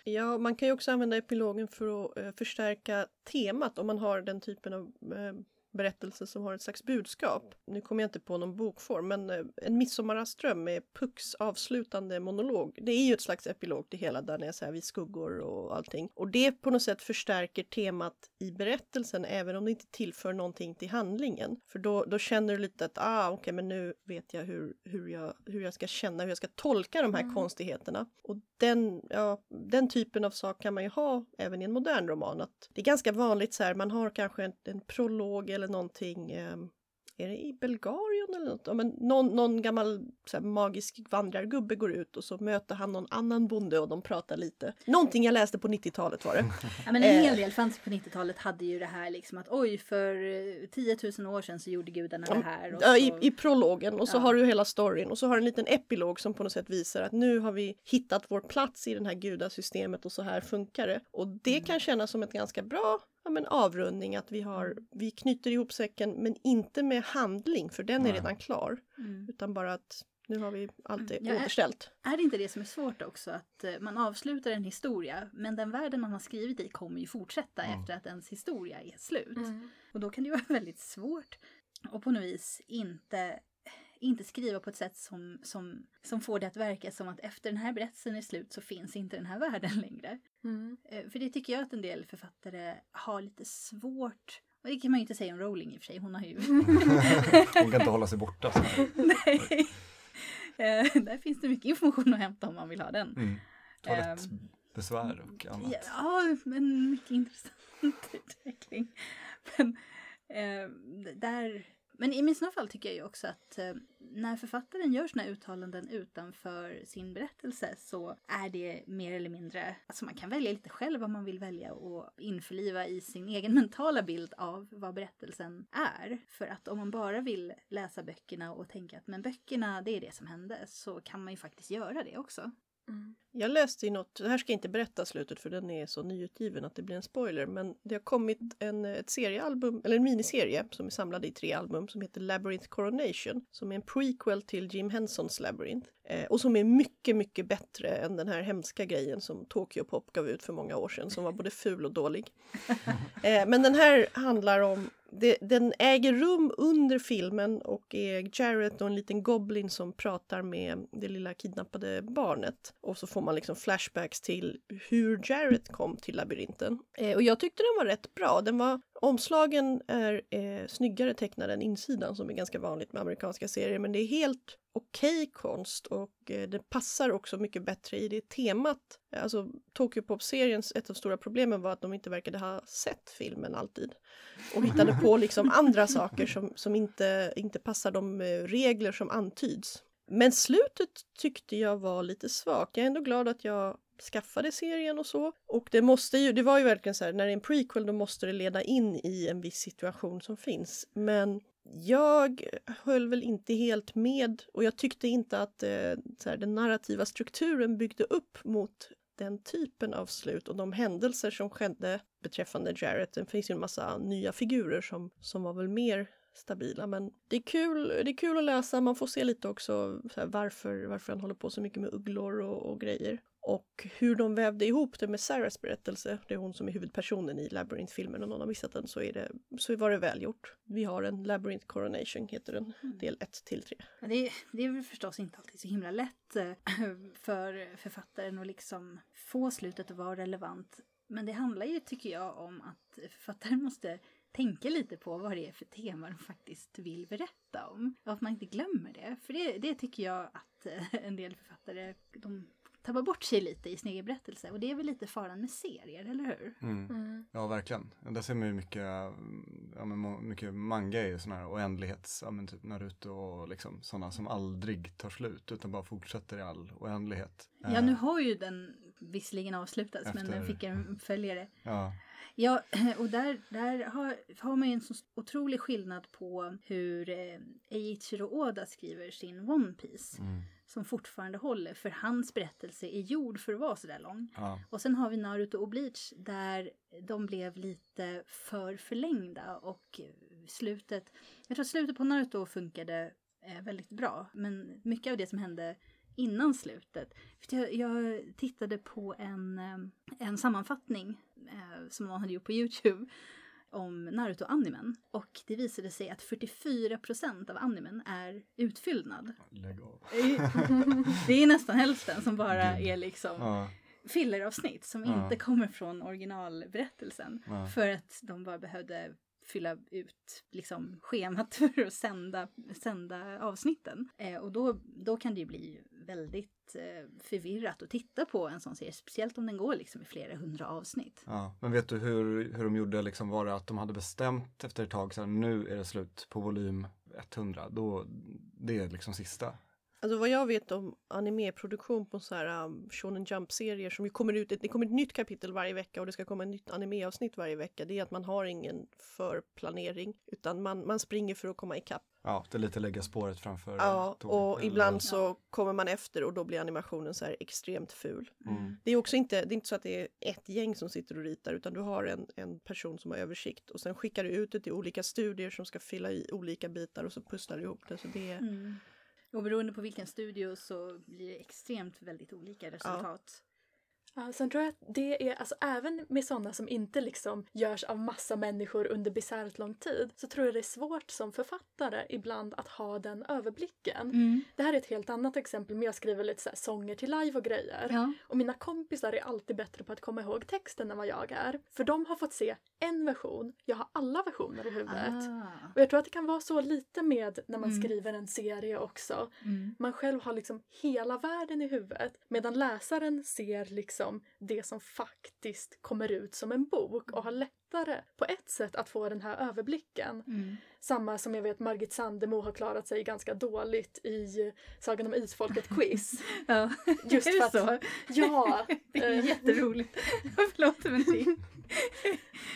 Ja, man kan ju också använda epilogen för att eh, förstärka temat om man har den typen av eh, berättelse som har ett slags budskap. Nu kommer jag inte på någon bokform, men eh, En midsommarström med Pucks avslutande monolog. Det är ju ett slags epilog till hela där det är så här vid skuggor och allting. Och det på något sätt förstärker temat i berättelsen även om det inte tillför någonting till handlingen. För då, då känner du lite att ah, okej, men nu vet jag hur, hur, jag hur jag ska känna, hur jag ska tolka de här Mm. konstigheterna. Och den, ja, den typen av sak kan man ju ha även i en modern roman. Att det är ganska vanligt så här, man har kanske en, en prolog eller någonting ehm, är det i Bulgarien eller något? Ja, men någon, någon gammal så här, magisk vandrargubbe går ut och så möter han någon annan bonde och de pratar lite. Någonting jag läste på 90-talet var det. Ja, men en Eh. hel del fanns på 90-talet hade ju det här liksom att oj, för eh, 10 000 år sedan så gjorde gudarna det här. Och Ja, så... i, I prologen och så Ja. har du hela storyn och så har du en liten epilog som på något sätt visar att nu har vi hittat vår plats i det här gudasystemet och så här funkar det. Och det Mm. kan kännas som ett ganska bra ja, men avrundning att vi har, vi knyter ihop säcken men inte med handling för den är Nej. redan klar Mm. utan bara att nu har vi allt det Mm, jag är- återställt. Är det inte det som är svårt också? Att eh, man avslutar en historia, men den världen man har skrivit i kommer ju fortsätta Mm. efter att ens historia är slut. Mm. Och då kan det ju vara väldigt svårt att på något vis inte, inte skriva på ett sätt som, som, som får det att verka som att efter den här berättelsen är slut så finns inte den här världen längre. Mm. Eh, För det tycker jag att en del författare har lite svårt. Och det kan man ju inte säga om Rowling i och för sig, hon har ju... Hon kan inte hålla sig borta. Så här. Nej. Eh, Där finns det mycket information att hämta om man vill ha den. Mm. Toalettbesvär och annat. Ja, men mycket intressant utveckling. Men, eh, där, men i sådana fall tycker jag ju också att eh, när författaren gör sina uttalanden utanför sin berättelse så är det mer eller mindre, alltså man kan välja lite själv vad man vill välja och införliva i sin egen mentala bild av vad berättelsen är. För att om man bara vill läsa böckerna och tänka att men böckerna det är det som hände så kan man ju faktiskt göra det också. Mm. Jag läste i något, det här ska jag inte berätta slutet för den är så nyutgiven att det blir en spoiler, men det har kommit en, ett seriealbum, eller en miniserie som är samlad i tre album som heter Labyrinth Coronation, som är en prequel till Jim Hensons Labyrinth. Eh, och som är mycket, mycket bättre än den här hemska grejen som Tokyo Pop gav ut för många år sedan, som var både ful och dålig. Eh, men den här handlar om det, den äger rum under filmen och är Jared och en liten goblin som pratar med det lilla kidnappade barnet. Och så får man liksom flashbacks till hur Jared kom till labyrinten. Eh, och jag tyckte den var rätt bra. Den var, omslagen är eh, snyggare tecknade än insidan som är ganska vanligt med amerikanska serier. Men det är helt okej konst och eh, det passar också mycket bättre i det temat. Alltså Tokyo Pop-seriens ett av de stora problemen var att de inte verkade ha sett filmen alltid. Och hittade på liksom andra saker som, som inte, inte passar de eh, regler som antyds. Men slutet tyckte jag var lite svagt. Jag är ändå glad att jag skaffade serien och så. Och det måste ju, det var ju verkligen så här, när det är en prequel då måste det leda in i en viss situation som finns. Men jag höll väl inte helt med och jag tyckte inte att eh, så här, den narrativa strukturen byggde upp mot den typen av slut och de händelser som skedde beträffande Jarrett. Det finns ju en massa nya figurer som, som var väl mer stabila. Men det är kul, det är kul att läsa. Man får se lite också här, varför, varför han håller på så mycket med ugglor och, och grejer. Och hur de vävde ihop det med Sarahs berättelse, det är hon som är huvudpersonen i Labyrinth-filmen, om någon har missat den så, är det, så var det välgjort. Vi har en Labyrinth Coronation, heter den, del 1 till 3. Men Det, det är väl förstås inte alltid så himla lätt eh, för författaren att liksom få slutet att vara relevant. Men det handlar ju, tycker jag, om att författaren måste tänka lite på vad det är för tema de faktiskt vill berätta om. Och att man inte glömmer det. För det, det tycker jag att eh, en del författare, de tappar bort sig lite i sin egen berättelse. Och det är väl lite faran med serier, eller hur? Mm. Mm. Ja, verkligen. Där ser man ju mycket, ja, men mycket manga är ju sådana här oändlighets, ja men typ Naruto och liksom sådana som aldrig tar slut utan bara fortsätter i all oändlighet. Ja, Eh, nu har ju den visserligen avslutats, men den Efter- fick en följare. Ja, Ja, och där, där har, har man ju en så otrolig skillnad på hur eh, Eiichiro Oda skriver sin One Piece. mm, Som fortfarande håller, för hans berättelse är gjord för att vara sådär lång. ja, Och sen har vi Naruto och Bleach där de blev lite för förlängda och slutet, jag tror slutet på Naruto funkade eh, väldigt bra. Men mycket av det som hände innan slutet. Jag tittade på en, eh, en sammanfattning eh, som någon hade gjort på Youtube om Naruto-animen. Och det visade sig att 44% av animen är utfyllnad. lägg av. Det är nästan hälften som bara är liksom Ja, filleravsnitt som Ja. inte kommer från originalberättelsen. ja, För att de bara behövde fylla ut liksom, schemat för att sända, sända avsnitten. Eh, och då, då kan det ju bli väldigt eh, förvirrat att titta på en sån serie. Speciellt om den går liksom i flera hundra avsnitt. ja. Men vet du hur, hur de gjorde liksom, var det att de hade bestämt efter ett tag så här, nu är det slut på volym 100, då, det är liksom sista. Alltså vad jag vet om animeproduktion på så här um, Shonen Jump-serier som ju kommer ut, ett- det kommer ett nytt kapitel varje vecka och det ska komma ett nytt animeavsnitt varje vecka. Det är att man har ingen förplanering utan man, man springer för att komma ikapp. Ja, det är lite lägga spåret framför Ja, tåget, och eller- ibland så kommer man efter och då blir animationen så här extremt ful. Mm. Det är också inte, det är inte så att det är ett gäng som sitter och ritar utan du har en, en person som har översikt och sen skickar du ut det till olika studier som ska fylla i olika bitar och så pusslar du ihop det. Så det är, Mm. Och beroende på vilken studio så blir det extremt väldigt olika resultat. Ja, sen tror jag att det är, alltså även med sådana som inte liksom görs av massa människor under bisarrt lång tid, så tror jag det är svårt som författare ibland att ha den överblicken. Mm. Det här är ett helt annat exempel, men jag skriver lite så sånger till live och grejer. Ja. Och mina kompisar är alltid bättre på att komma ihåg texten än vad jag är. För de har fått se en version, jag har alla versioner i huvudet. Ah. Och jag tror att det kan vara så lite med när man Mm. skriver en serie också. Mm. Man själv har liksom hela världen i huvudet medan läsaren ser liksom liksom det som faktiskt kommer ut som en bok och har lättare på ett sätt att få den här överblicken. Mm. Samma som jag vet Margit Sandemo har klarat sig ganska dåligt i Sagan om Isfolket Quiz. Ja. Just är för det att, så? Ja, Det är eh, jätteroligt. Förlåt men det...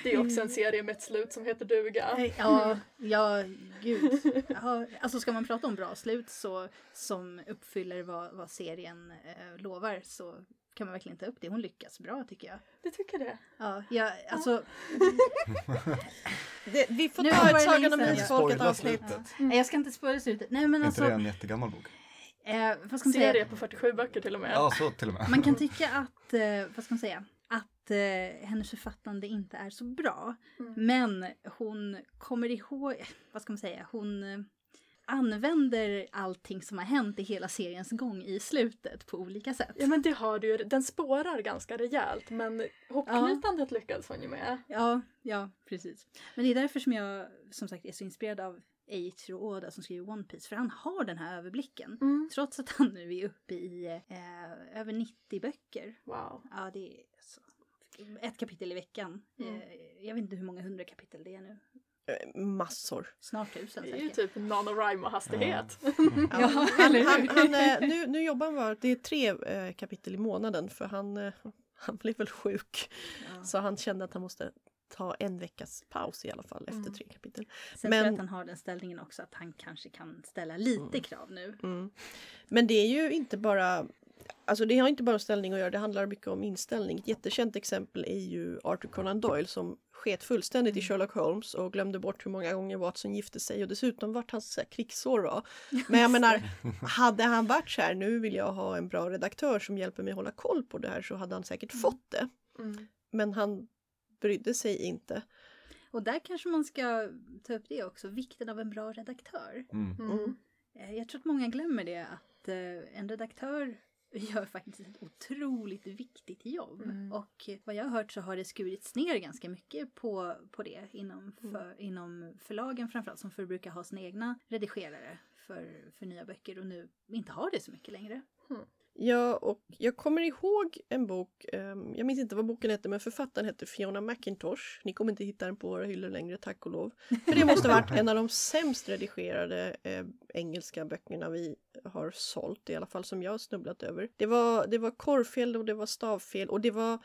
det är också en serie med ett slut som heter duga. Ja, ja, gud. Ja, alltså ska man prata om bra slut så, som uppfyller vad, vad serien eh, lovar så kan man verkligen ta upp det. Hon lyckas bra tycker jag. Du tycker det? Ja, jag, alltså, Det, vi får Nu ta ett Sagan om. Isfolket avsnitt. nej, jag ska inte spoila slutet. Nej men Är inte det alltså, en jättegammal bok? eh, vad ska man säga? Serie på 47 böcker till och med. Ja, så till och med. Man kan tycka att, eh, vad ska man säga, att eh, hennes författande inte är så bra. Mm. Men hon kommer ihåg, vad ska man säga, hon eh, använder allting som har hänt i hela seriens gång i slutet på olika sätt. Ja men det har du ju, den spårar ganska rejält men hopknytandet lyckades hon ju med. Ja, ja, precis. Men det är därför som jag som sagt är så inspirerad av Eiichiro Oda som skriver One Piece för han har den här överblicken. Mm. Trots att han nu är uppe i eh, över 90 böcker. Wow. Ja, det är så. Ett kapitel i veckan. Mm. Eh, jag vet inte hur många hundra kapitel det är nu. Eh, Massor. Snart tusen Det är ju säkert. typ NaNoWriMo-hastighet. Ja, Ja, han, han, han, eh, nu, nu jobbar han bara, det är tre eh, kapitel i månaden för han, han blev väl sjuk. Ja. Så han kände att han måste ta en veckas paus i alla fall efter Mm. tre kapitel. Sen Men- tror jag att han har den ställningen också att han kanske kan ställa lite krav nu. Mm. Men det är ju inte bara Alltså det har inte bara ställning att göra, det handlar mycket om inställning. Ett jättekänt exempel är ju Arthur Conan Doyle som sket fullständigt i Sherlock Holmes och glömde bort hur många gånger Watson gifte sig och dessutom vart hans så här, krigsår var. Men jag menar, hade han varit så här, nu vill jag ha en bra redaktör som hjälper mig hålla koll på det här så hade han säkert fått det. Mm. Men han brydde sig inte. Och där kanske man ska ta upp det också, vikten av en bra redaktör. Mm. Mm. Eh, Jag tror att många glömmer det att eh, en redaktör gör faktiskt ett otroligt viktigt jobb. Mm. Och vad jag har hört så har det skurits ner ganska mycket på, på det inom, för, inom förlagen framförallt som förbrukar ha sina egna redigerare för, för nya böcker och nu inte har det så mycket längre. Ja, och jag kommer ihåg en bok, ehm, jag minns inte vad boken hette, men författaren hette Fiona McIntosh. Ni kommer inte hitta den på våra hyllor längre, tack och lov. För det måste ha varit en av de sämst redigerade ehm, engelska böckerna vi har sålt, i alla fall som jag har snubblat över. Det var, det var korrfel och det var stavfel och det var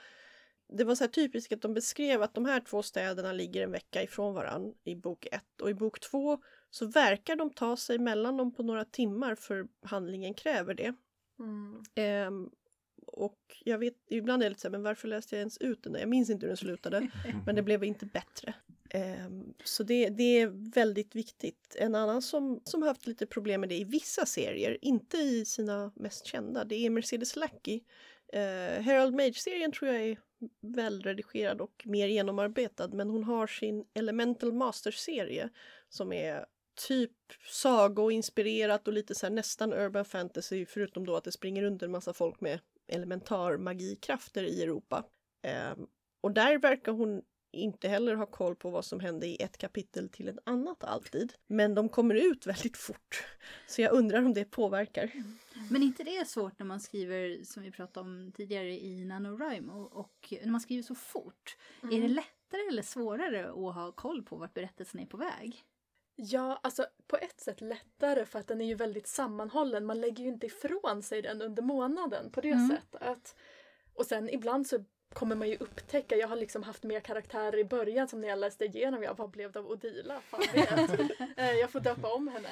det var så här typiskt att de beskrev att de här två städerna ligger en vecka ifrån varann i bok ett och i bok två så verkar de ta sig mellan dem på några timmar för handlingen kräver det. Mm. Ehm, och jag vet, ibland är det lite så här, men varför läste jag ens ut den där? Jag minns inte hur den slutade, men det blev inte bättre. Ehm, så det, det är väldigt viktigt. En annan som, som har haft lite problem med det i vissa serier, inte i sina mest kända, det är Mercedes Lackey. Uh, Herald Mage-serien tror jag är välredigerad och mer genomarbetad, men hon har sin Elemental Masters-serie som är typ sagoinspirerat och lite så här nästan urban fantasy förutom då att det springer runt en massa folk med elementar magikrafter i Europa. Ehm, och där verkar hon inte heller ha koll på vad som hände i ett kapitel till ett annat alltid. Men de kommer ut väldigt fort. Så jag undrar om det påverkar. Men inte det är svårt när man skriver, som vi pratade om tidigare i NaNoWriMo, och när man skriver så fort. Är det lättare eller svårare att ha koll på vart berättelsen är på väg? Ja, alltså på ett sätt lättare för att den är ju väldigt sammanhållen. Man lägger ju inte ifrån sig den under månaden på det Mm. sättet. Och sen ibland så kommer man ju upptäcka, jag har liksom haft mer karaktärer i början som när jag läste igenom, jag vad blev det av Odila? Fan vet. Eh, jag får döpa om henne.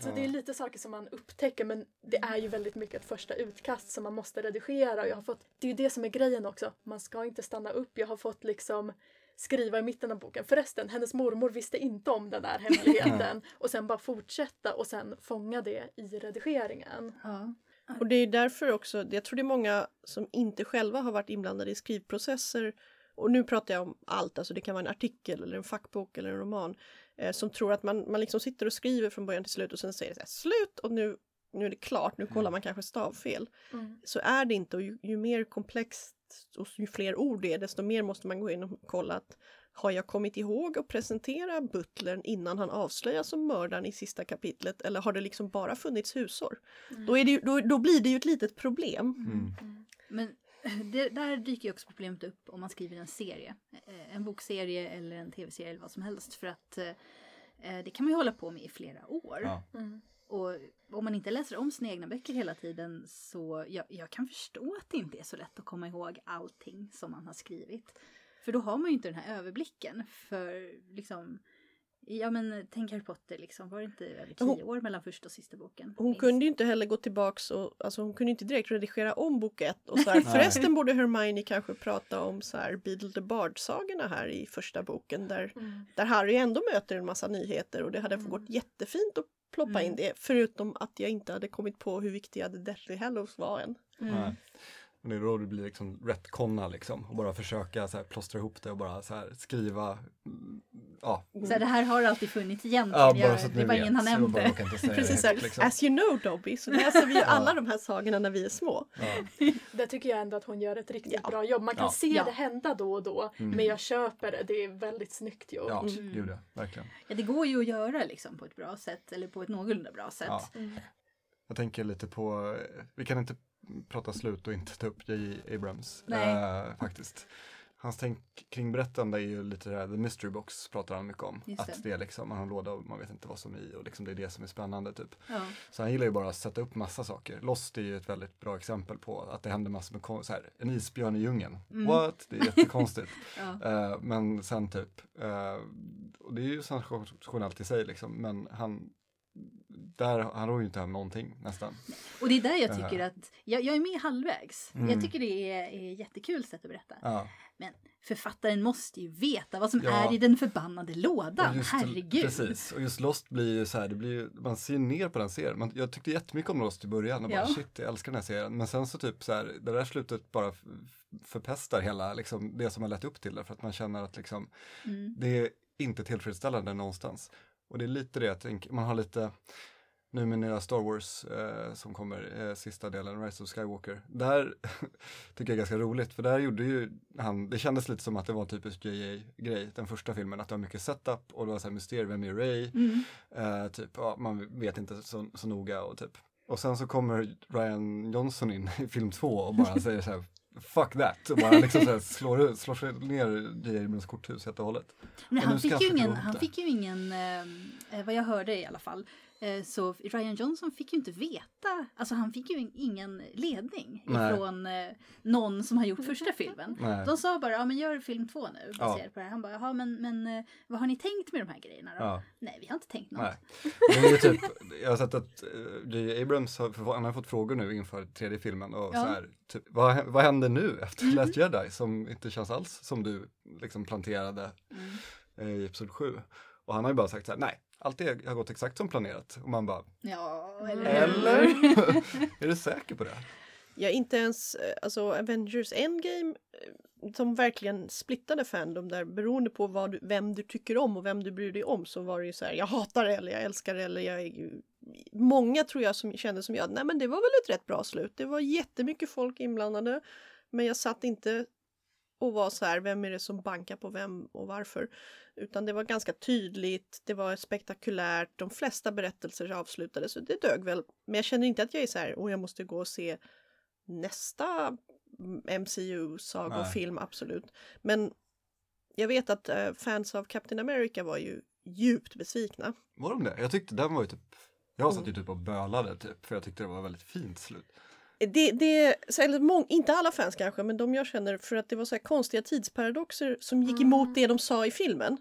Så det är lite saker som man upptäcker men det är ju väldigt mycket ett första utkast som man måste redigera. Och jag har fått, det är ju det som är grejen också, man ska inte stanna upp. Jag har fått liksom skriva i mitten av boken. Förresten, hennes mormor visste inte om den där hemligheten. och sen bara fortsätta och sen fånga det i redigeringen. Ja. Och det är därför också, jag tror det är många som inte själva har varit inblandade i skrivprocesser och nu pratar jag om allt, alltså det kan vara en artikel eller en fackbok eller en roman eh, som tror att man, man liksom sitter och skriver från början till slut och sen säger det så här, slut och nu, nu är det klart, nu kollar man kanske stavfel. Mm. Så är det inte och ju, ju mer komplext och ju fler ord det är desto mer måste man gå in och kolla att har jag kommit ihåg att presentera butlern innan han avslöjas som mördaren i sista kapitlet eller har det liksom bara funnits husor? Då, är det ju, då, då blir det ju ett litet problem. Mm. Men det, där dyker ju också problemet upp om man skriver en serie. Eh, En bokserie eller en tv-serie eller vad som helst. För att eh, eh, det kan man ju hålla på med i flera år. Ja. Och om man inte läser om sina egna böcker hela tiden så jag, jag kan förstå att det inte är så lätt att komma ihåg allting som man har skrivit. För då har man ju inte den här överblicken. För liksom, ja men tänk Harry Potter liksom, var det inte över tio år mellan första och sista boken? Hon Minst. kunde ju inte heller gå tillbaks och alltså hon kunde inte direkt redigera om bok ett och så här. Förresten borde Hermione kanske prata om så här Beedle the Bard-sagorna här i första boken där, Mm. där Harry ändå möter en massa nyheter och det hade Mm. gått jättefint att ploppa Mm. in det förutom att jag inte hade kommit på hur viktiga The Deathly Hallows var än. Mm. Och det är då det blir liksom retconna liksom och bara försöka så här plåstra ihop det och bara så här skriva, mm, ja. Så det här har alltid funnits egentligen. Ja, bara jag, så att det ni var vet. ingen inte säga det Precis högt, liksom. as you know Dobby så läser vi ju alla de här sagorna när vi är små. Ja. Där tycker jag ändå att hon gör ett riktigt Ja. bra jobb. Man kan Ja. se Ja. det hända då och då, Mm. men jag köper det. Det är väldigt snyggt gjort. Ja, Mm. gud ja, verkligen. Ja, det går ju att göra liksom på ett bra sätt eller på ett någorlunda bra sätt. Ja. Mm. Jag tänker lite på, vi kan inte prata slut och inte ta upp J.J. Abrams. Eh, faktiskt. Hans tänk kring berättande är ju lite det här, the mystery box pratar han mycket om. Just att det. är liksom, man har en låda och man vet inte vad som är i och liksom det är det som är spännande typ. Ja. Så han gillar ju bara att sätta upp massa saker. Lost är ju ett väldigt bra exempel på att det händer massor med så här, en isbjörn i djungeln. Mm. What? Det är jättekonstigt. Ja. Eh, men sen typ, eh, och det är ju sensationellt i sig liksom, men han, där, han rår ju inte hem någonting nästan. Och det är där jag tycker att, jag, jag är med halvvägs. Mm. Jag tycker det är, är jättekul sätt att berätta. Ja. Men författaren måste ju veta vad som Ja. är i den förbannade lådan. just- Herregud. Precis, och just Lost blir ju så här, det blir ju, man ser ner på den serien. Man, jag tyckte jättemycket om Lost i början och bara Ja. shit, jag älskar den här serien. Men sen så typ så här, det där slutet bara förpestar hela liksom, det som har lett upp till det. För att man känner att liksom, Mm. det är inte tillfredsställande någonstans. Och det är lite det jag tänker, man har lite, nu med nya Star Wars eh, som kommer, eh, sista delen, Rise of Skywalker. Där tycker jag är ganska roligt, för där gjorde ju han, det kändes lite som att det var en typisk JJ-grej, den första filmen, att det var mycket setup och det var så här mysterium, vem är Ray? Mm. Eh, typ, ja, man vet inte så, så noga och typ. Och sen så kommer Ryan Johnson in i film två och bara säger så här Fuck that! Och bara liksom så här slår, slår sig ner J.J. Abrams korthus helt och hållet. Men Och han fick, jag ju ingen, han fick ju ingen, vad jag hörde i alla fall, så Ryan Johnson fick ju inte veta, alltså han fick ju ingen ledning Nej. ifrån eh, någon som har gjort första filmen. Nej. De sa bara, ja men gör film två nu Ja. baserat på det här. Han bara, jaha men, men eh, vad har ni tänkt med de här grejerna då? Ja. Nej, vi har inte tänkt något. Nej. Det är ju typ, jag har sett att eh, J.J. Abrams har, han har fått frågor nu inför tredje filmen och Ja. så här, typ, vad, vad händer nu efter Last Jedi som inte känns alls som du liksom planterade Mm. eh, i Episod 7. Och han har ju bara sagt så här, nej, allt det har gått exakt som planerat. Och man bara, Ja, eller eller? hur? är du säker på det? Ja, inte ens eh, alltså Avengers Endgame eh, som verkligen splittade Fandom där beroende på vad du, vem du tycker om och vem du bryr dig om så var det ju så här, jag hatar det eller jag älskar det eller jag är ju... Många tror jag som kände som jag, nej men det var väl ett rätt bra slut. Det var jättemycket folk inblandade men jag satt inte och var så här, vem är det som bankar på vem och varför? Utan det var ganska tydligt, det var spektakulärt, de flesta berättelser avslutades och det dög väl. Men jag känner inte att jag är så här, och jag måste gå och se nästa MCU-saga och Nej. film, absolut. Men jag vet att eh, fans av Captain America var ju djupt besvikna. Var de det? Jag tyckte den var ju typ, jag satt ju typ och bölade typ, för jag tyckte det var väldigt fint slut. Det, det, så, eller mång, inte alla fans kanske, men de jag känner för att det var så här konstiga tidsparadoxer som gick emot det de sa i filmen.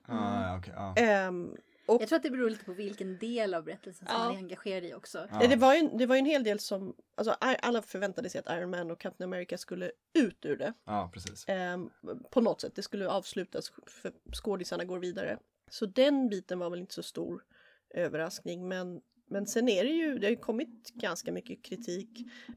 Okej, ja. Ehm, och Jag tror att det beror lite på vilken del av berättelsen som Ja. man är engagerad i också. Ja. Det, var ju, det var ju en hel del som, alltså alla förväntade sig att Iron Man och Captain America skulle ut ur det. Ja, precis. Ehm, på något sätt, det skulle avslutas för skådisarna går vidare. Så den biten var väl inte så stor överraskning men men sen är det ju, det har ju kommit ganska mycket kritik.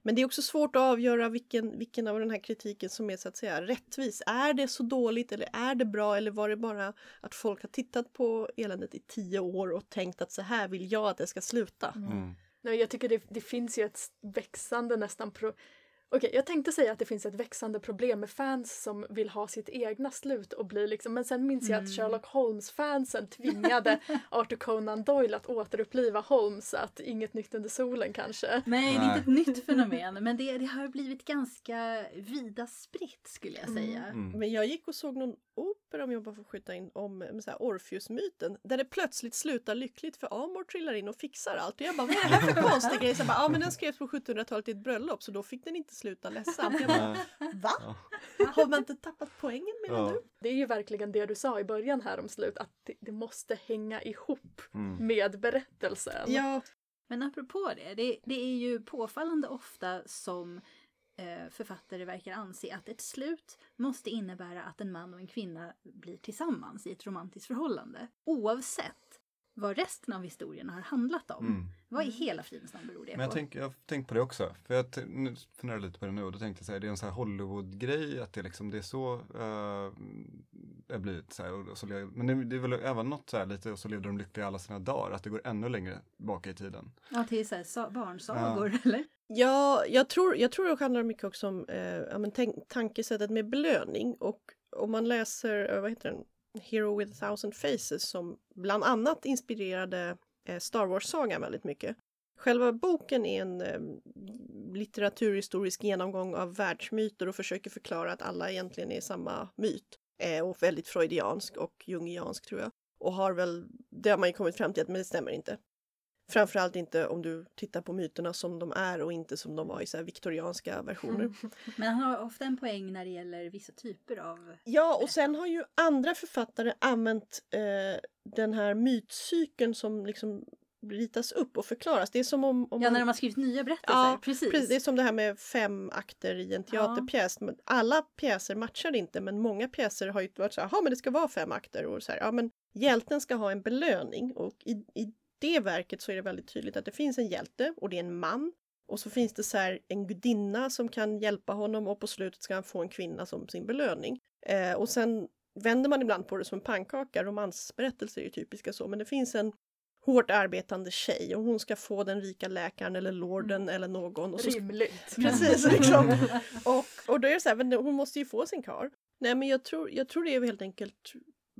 Men det är också svårt att avgöra vilken, vilken av den här kritiken som är så att säga rättvis. Är det så dåligt eller är det bra eller var det bara att folk har tittat på eländet i tio år och tänkt att så här vill jag att det ska sluta? Mm. Nej, jag tycker det, det finns ju ett växande nästan pro, Okej, jag tänkte säga att det finns ett växande problem med fans som vill ha sitt egna slut och bli liksom, men sen minns jag att Mm. Sherlock Holmes-fansen tvingade Arthur Conan Doyle att återuppliva Holmes, att inget nytt under solen kanske. Nej, det är inte ett nytt fenomen, men det, det har blivit ganska vida spritt skulle jag säga. Mm. Men jag gick och såg någon opera, om jag bara får skjuta in, om eh, så här Orpheus-myten. Där det plötsligt slutar lyckligt för Amor trillar in och fixar allt. Och jag bara, vad är det här för konstig grej? Så jag bara, ja men den skrevs på 1700-talet i ett bröllop så då fick den inte sluta ledsamt. Jag bara, va? Ja. Har man inte tappat poängen menar Ja. du? Det är ju verkligen det du sa i början här om slut, att det, det måste hänga ihop Mm. med berättelsen. Ja, Men apropå det, det, det är ju påfallande ofta som Eh, författare verkar anse att ett slut måste innebära att en man och en kvinna blir tillsammans i ett romantiskt förhållande. Oavsett vad resten av historien har handlat om. Mm. Vad i hela fridens namn beror det Men jag, på? tänk, jag har tänkt på det också. För jag funderar lite på det nu och då tänkte jag säga det är en sån här Hollywood-grej att det liksom det är så uh, det har blivit så här. Och, och så, men det, det är väl även något så här lite och så levde de lyckliga alla sina dagar. Att det går ännu längre bak i tiden. Ja, till så här, sa- barnsagor eller? Ja, jag tror, jag tror det handlar mycket också om eh, ja, men tänk, tankesättet med belöning och om man läser, eh, vad heter den, Hero with a thousand faces som bland annat inspirerade eh, Star Wars-sagan väldigt mycket. Själva boken är en eh, litteraturhistorisk genomgång av världsmyter och försöker förklara att alla egentligen är samma myt. Eh, och väldigt freudiansk och jungiansk tror jag. Och har väl, det har man ju kommit fram till att men det stämmer inte. Framförallt inte om du tittar på myterna som de är och inte som de var i så viktorianska versioner. Men han har ofta en poäng när det gäller vissa typer av... Ja, och sen har ju andra författare använt eh, den här mytcykeln som liksom ritas upp och förklaras. Det är som om... om Ja, när de har skrivit nya berättelser. Ja, precis. Precis, det är som det här med fem akter i en teaterpjäs. Men Alla pjäser matchar inte, men många pjäser har ju varit så här, "Jaha, men det ska vara fem akter. Och så här, ja, men hjälten ska ha en belöning och i, i det verket så är det väldigt tydligt att det finns en hjälte och det är en man. Och så finns det så en gudinna som kan hjälpa honom och på slutet ska han få en kvinna som sin belöning. Eh, och sen vänder man ibland på det som en pannkaka. Romansberättelser är ju typiska så, men det finns en hårt arbetande tjej och hon ska få den rika läkaren eller lorden eller någon. Och så Rimligt. Precis, liksom. och, och då är det så här, men hon måste ju få sin kar. Nej men jag tror, jag tror det är helt enkelt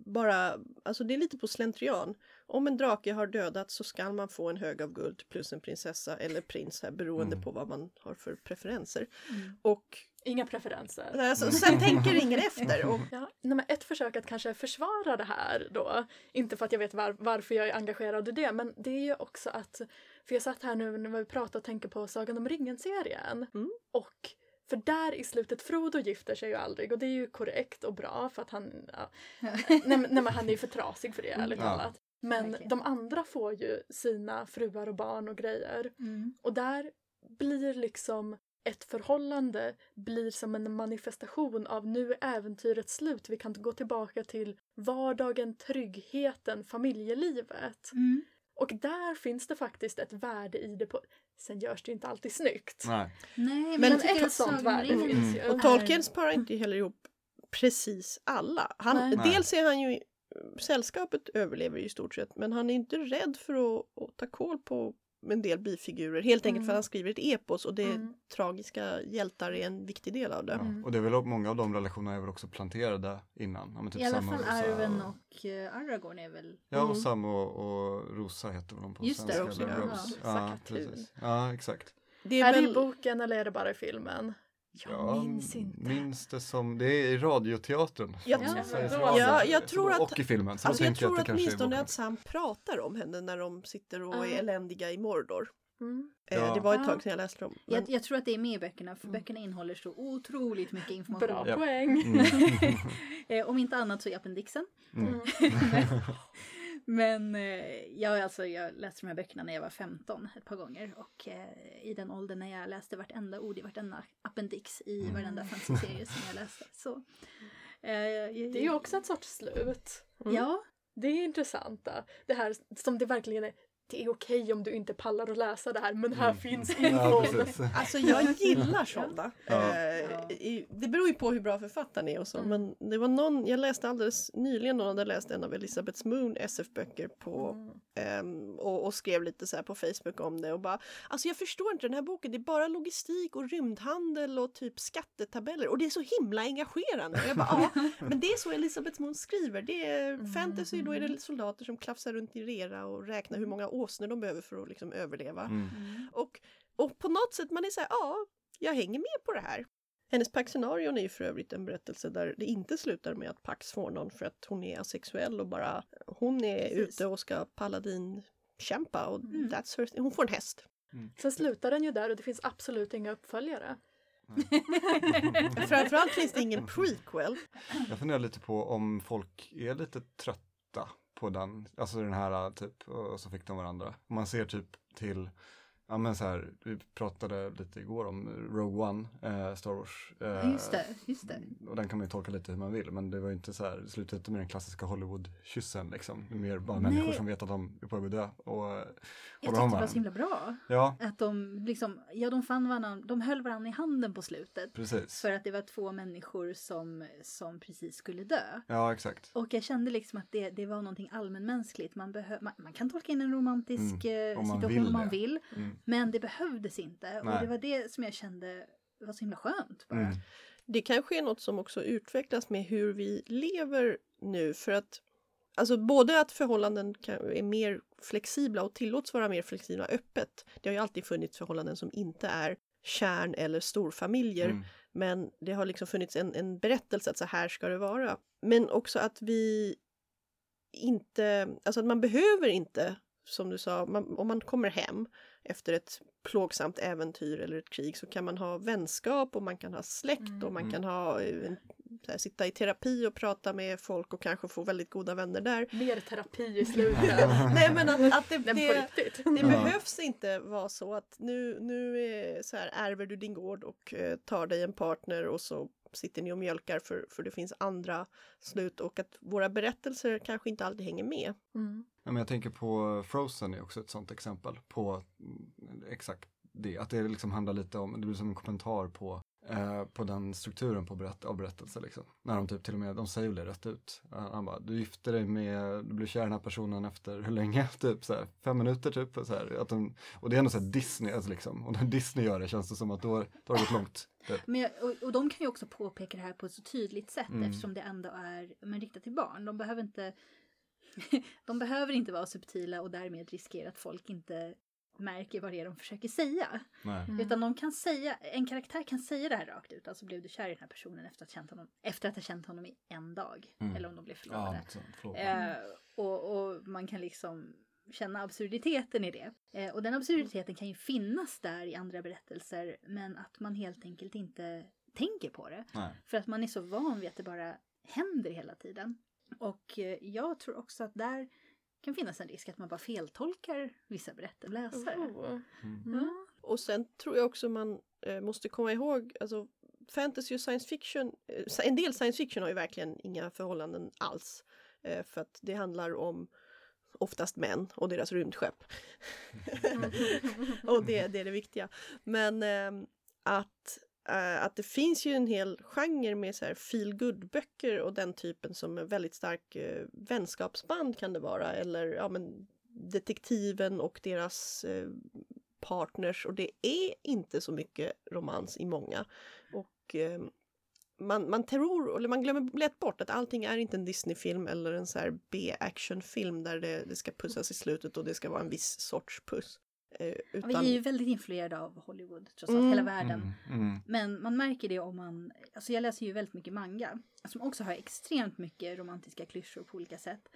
bara, alltså det är lite på slentrian. Om en drake har dödats så ska man få en hög av guld plus en prinsessa eller prins här beroende Mm. på vad man har för preferenser. Mm. Och Inga preferenser. alltså, sen tänker ingen efter. Och, Ja, nej, ett försök att kanske försvara det här då, inte för att jag vet var, varför jag är engagerad i det, men det är ju också att, för jag satt här nu när vi pratade och tänkte på Sagan om ringen-serien. Mm. Och för där i slutet, Frodo gifter sig ju aldrig och det är ju korrekt och bra för att han, ja, nej, nej men han är ju för trasig för det ärligt Ja. talat. Men Verkligen. de andra får ju sina fruar och barn och grejer. Mm. Och där blir liksom ett förhållande blir som en manifestation av nu är äventyret slut. Vi kan gå tillbaka till vardagen, tryggheten, familjelivet. Mm. Och där finns det faktiskt ett värde i det. På... Sen görs det ju inte alltid snyggt. Nej. Nej, men, Men ett sånt värde ringen finns ju. och Tolkien sparar inte heller ihop precis alla. Han, Nej. Nej. dels är han ju Sällskapet överlever ju i stort sett men han är inte rädd för att, att ta koll på en del bifigurer. Helt enkelt för att Mm. han skriver ett epos och det Mm. tragiska hjältar är en viktig del av det. Ja. Mm. Och det är väl många av de relationerna är väl också planterade innan. Ja, men typ I alla fall Arwen och uh, Aragorn är väl... Ja, och Mm. Sam och, och Rosa heter väl de på Just det, svenska. Eller ja. Rose. Ja, Ja, Sakatun. precis. Ja, exakt. Det Är, är det i väl, boken eller är det bara i filmen? Jag Jag minns inte. minns det som, det är i radioteatern. Jag Ja, Radio. jag- tror att- Och i filmen. Så alltså jag tror att i åtminstone att Sam pratar om henne när de sitter och Ja. är eländiga i Mordor. Mm. Eh, Ja. Det var ett Ja. tag sedan jag läste dem. Men, Jag, jag tror att det är med i böckerna, för Mm. böckerna innehåller så otroligt mycket information. Bra Ja. poäng. Mm. Eh, om inte annat så i appendixen. Men eh, jag, alltså, jag läste de här böckerna när jag var 15 ett par gånger. Och eh, i den åldern när jag läste vartenda ord i vartenda appendix i Mm. varenda fantasyserie som jag läste. Så, eh, Det är ju också ett sorts slut. Mm. Ja, Det är intressant. då. Det här som det verkligen är det är okej om du inte pallar att läsa det här men här Mm. finns Ja, infon. precis. Alltså jag gillar sådana. Ja. Eh, det beror ju på hur bra författaren är och så. Mm. Men det var någon, jag läste alldeles nyligen någon hade läst en av Elisabeth Moon SF-böcker på Mm. ehm, och, och skrev lite så här på Facebook om det och bara Alltså jag förstår inte den här boken, det är bara logistik och rymdhandel och typ skattetabeller och det är så himla engagerande. Och jag bara, ja, men det är så Elisabeth Moon skriver. Det är fantasy, då är det soldater som klafsar runt i rera och räknar hur många åsnor de behöver för att liksom överleva. Mm. Och, och på något sätt man är så här, ja, jag hänger med på det här. Hennes Pax-scenarion är ju för övrigt en berättelse där det inte slutar med att Pax får någon för att hon är asexuell och bara hon är Precis. ute och ska paladin kämpa och Mm. that's her, hon får en häst. Sen slutar den ju där och det finns absolut inga uppföljare. Framförallt finns det ingen prequel. Jag funderar lite på om folk är lite trötta på den, alltså den här typ, och så fick de varandra. Man ser typ till, ja men så här, vi pratade lite igår om Rogue One, eh, Star Wars. Eh, Just det, just det. Och den kan man ju tolka lite hur man vill, men det var ju inte så här, slutade inte med den klassiska Hollywood-kyssen liksom. Det är mer bara Nej. människor som vet att de är på väg att dö och Jag tyckte det var så himla bra. Ja, Att de liksom, ja de fann varandra, de höll varandra i handen på slutet. precis. För att det var två människor som, som precis skulle dö. Ja, exakt. Och jag kände liksom att det, det var någonting allmänmänskligt. Man, behö- man, man kan tolka in en romantisk Mm, eh, om man situation vill om man vill. Mm. Men det behövdes inte. Och Nej. det var det som jag kände var så himla skönt. Bara. Mm. Det kanske är något som också utvecklas med hur vi lever nu för att Alltså både att förhållanden kan, är mer flexibla och tillåts vara mer flexibla öppet. Det har ju alltid funnits förhållanden som inte är kärn eller storfamiljer. Mm. Men det har liksom funnits en, en berättelse att så här ska det vara. Men också att vi inte, alltså att man behöver inte, som du sa, man, om man kommer hem efter ett plågsamt äventyr eller ett krig så kan man ha vänskap och man kan ha släkt och man Mm. kan ha eh, en, så här, sitta i terapi och prata med folk och kanske få väldigt goda vänner där. Mer terapi i slutet. Nej men att, att det, det, det Ja. behövs inte vara så att nu, nu är så här, ärver du din gård och eh, tar dig en partner och så sitter ni och mjölkar för, för det finns andra slut och att våra berättelser kanske inte alltid hänger med. Mm. Ja, men jag tänker på Frozen är också ett sånt exempel på mm, exakt det. Att det liksom handlar lite om, det blir som en kommentar på, eh, på den strukturen på berätt, av berättelser. Liksom. När de typ till och med, de säger det rätt ut. Han han bara, du gifter dig med, du blir kär i den här personen efter hur länge? Typ så här, fem minuter typ. Så här, att de, och det är ändå så här Disney, alltså liksom. Och när Disney gör det känns det som att då, då har det gått långt. Typ. Men jag, och, och de kan ju också påpeka det här på ett så tydligt sätt Mm. eftersom det ändå är men, riktat till barn. De behöver inte de behöver inte vara subtila och därmed riskera att folk inte märker vad det är de försöker säga. Nej. Mm. Utan de kan säga, en karaktär kan säga det här rakt ut. Alltså blev du kär i den här personen efter att ha känt honom, efter att ha känt honom i en dag. Mm. Eller om de blev Ja, förlovade. förlåt. Eh, och, och man kan liksom känna absurditeten i det. Eh, och den absurditeten kan ju finnas där i andra berättelser men att man helt enkelt inte tänker på det. Nej. För att man är så van vid att det bara händer hela tiden. Och eh, jag tror också att där kan finnas en risk att man bara feltolkar vissa berättelser. Läsare. Oh. Mm. Ja. Och sen tror jag också man eh, måste komma ihåg, alltså fantasy och science fiction, eh, en del science fiction har ju verkligen inga förhållanden alls. Eh, för att det handlar om oftast män och deras rymdskepp. och det, det är det viktiga. Men ehm, att, Uh, att det finns ju en hel genre med så här feel böcker och den typen som är väldigt stark uh, vänskapsband kan det vara. Eller ja, men detektiven och deras uh, partners och det är inte så mycket romans i många. Och uh, man, man tror, eller man glömmer lätt bort att allting är inte en Disney-film eller en så här B-actionfilm där det, det ska pussas i slutet och det ska vara en viss sorts puss. Eh, Ja, Vi utan, är ju väldigt influerade av Hollywood, trots allt, Mm. hela världen. Mm. Mm. Men man märker det om man, alltså jag läser ju väldigt mycket manga, som också har extremt mycket romantiska klyschor på olika sätt.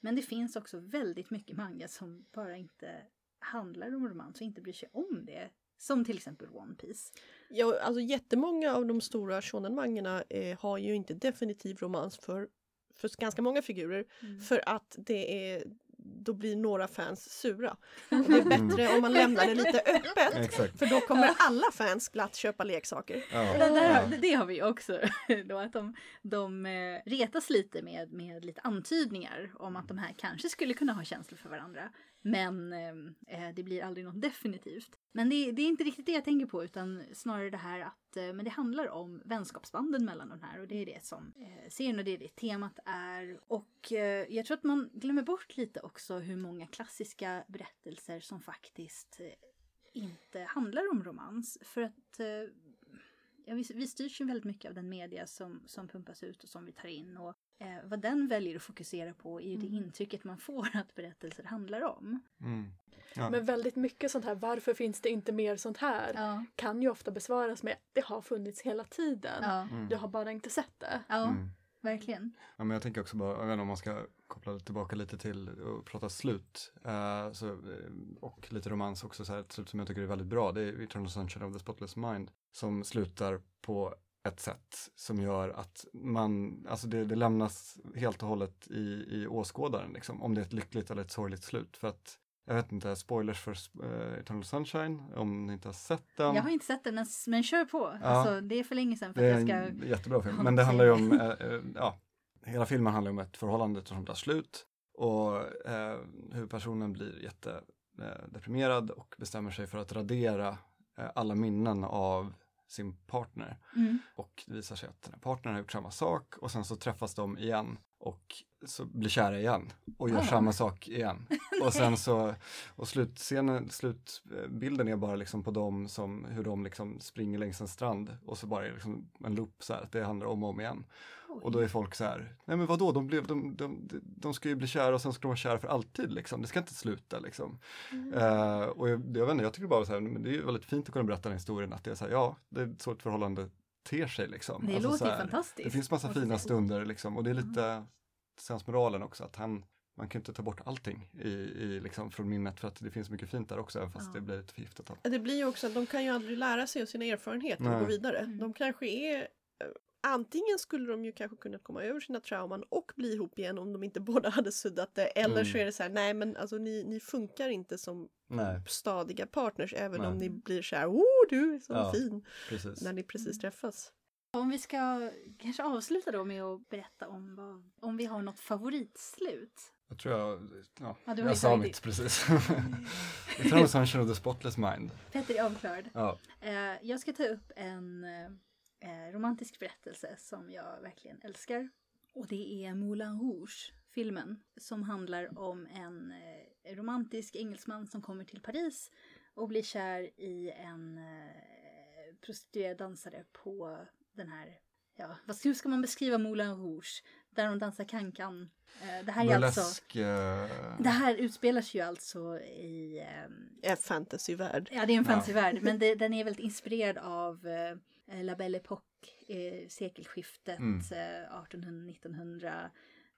Men det finns också väldigt mycket manga som bara inte handlar om romans och inte bryr sig om det. Som till exempel One Piece. ja, alltså jättemånga av de stora shonen-mangorna eh, har ju inte definitiv romans för, för ganska många figurer. För att det är då blir några fans sura. Och det är bättre om man lämnar det lite öppet. Exakt. För då kommer alla fans glatt köpa leksaker. Ja. Det, där, det har vi också. Då att de, de eh, retas lite med, med lite antydningar om att de här kanske skulle kunna ha känslor för varandra. Men eh, det blir aldrig något definitivt. Men det, det, är inte riktigt det jag tänker på utan snarare det här att Eh, men det handlar om vänskapsbanden mellan de här och det är det som eh, serien och det är det temat är. Och eh, jag tror att man glömmer bort lite också hur många klassiska berättelser som faktiskt eh, inte handlar om romans. För att eh, ja, vi, vi styrs ju väldigt mycket av den media som, som pumpas ut och som vi tar in. Och eh, vad den väljer att fokusera på är ju det Mm. intrycket man får att berättelser handlar om. Mm. Ja. Men väldigt mycket sånt här, varför finns det inte mer sånt här? Ja. Kan ju ofta besvaras med, det har funnits hela tiden. Ja, Mm. Du har bara inte sett det. ja Mm. verkligen. Ja, men jag tänker också bara, jag vet inte om man ska koppla tillbaka lite till och prata slut. eh, så, eh, och lite romans också, så här, ett slut som jag tycker är väldigt bra. Det är Eternal Sunshine of the Spotless Mind. Som slutar på ett sätt som gör att man, alltså det, det lämnas helt och hållet i, i åskådaren, liksom, om det är ett lyckligt eller ett sorgligt slut. För att, jag vet inte, spoilers för uh, Eternal Sunshine, om ni inte har sett den. Jag har inte sett den, men, men kör på. Ja. Alltså, det är för länge sedan för Det att är jag ska... en jättebra film. Men det handlar ju om, eh, eh, ja, hela filmen handlar om ett förhållande som tar slut och huvudpersonen blir jättedeprimerad och bestämmer sig för att radera alla minnen av sin partner. Mm. Och det visar sig att den här partnern har gjort samma sak och sen så träffas de igen och så blir kära igen och gör Ah. samma sak igen. Och sen så, och slutscenen, slutbilden är bara liksom på dem som, hur de liksom springer längs en strand och så bara är liksom en loop så här, att det handlar om och om igen. Och då är folk så här, nej men vadå, de, blev, de, de, de ska ju bli kära och sen ska de vara kära för alltid liksom, det ska inte sluta liksom. Mm. Eh, och jag, jag vet inte, jag tycker bara så här, men det är ju väldigt fint att kunna berätta den historien, att det är så här, ja, det är så ett förhållande ter sig liksom. Det Alltså, låter här, fantastiskt. Det finns massa fina stunder liksom, och det är lite sensmoralen också, att han, man kan inte ta bort allting i, i, liksom, från minnet för att det finns mycket fint där också, även fast Ja. det blir lite förgiftat. Det blir ju också de kan ju aldrig lära sig av sina erfarenheter och gå vidare. Mm. De kanske är Antingen skulle de ju kanske kunnat komma över sina trauman och bli ihop igen om de inte båda hade suddat det. Eller så Mm. är det så här, nej men alltså ni, ni funkar inte som Nej, stadiga partners även Nej. om ni blir så här, oh du är så Ja. fin, precis. när ni precis träffas. Om vi ska kanske avsluta då med att berätta om, vad, om vi har något favoritslut. Jag tror jag, ja, Ja, jag sa mitt precis. Eternal Sunshine of the Spotless Mind. Petter är avklarad. Ja. Eh, jag ska ta upp en eh, romantisk berättelse som jag verkligen älskar. Och det är Moulin Rouge, filmen, som handlar om en eh, romantisk engelsman som kommer till Paris och blir kär i en eh, prostituerad dansare på den här, ja, vad, hur ska man beskriva Moulin Rouge? Där de dansar cancan. Eh, det här är alltså, Burlesk, eh, det här utspelar sig ju alltså i Är fantasyvärld. Ja, det är en Ja. fantasyvärld, men det, den är väldigt inspirerad av La Belle Époque, eh, sekelskiftet, Mm. eh, 1800-1900.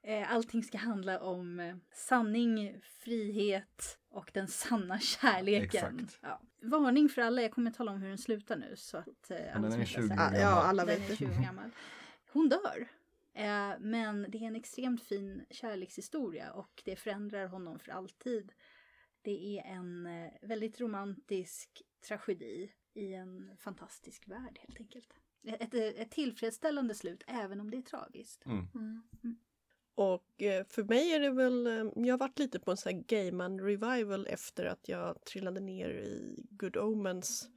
Eh, allting ska handla om eh, sanning, frihet och den sanna kärleken. Exakt. Ja. Varning för alla, jag kommer tala om hur den slutar nu. Så att, eh, alla den är inte har 20 sett år Ja, den- alla den vet är det. 20 år gammal. Hon dör. Eh, men det är en extremt fin kärlekshistoria och det förändrar honom för alltid. Det är en eh, väldigt romantisk tragedi i en fantastisk värld helt enkelt. Ett, ett, tillfredsställande slut även om det är tragiskt. Mm. Mm. Och eh, för mig är det väl, eh, jag har varit lite på en sån här Gaiman revival efter att jag trillade ner i Good Omens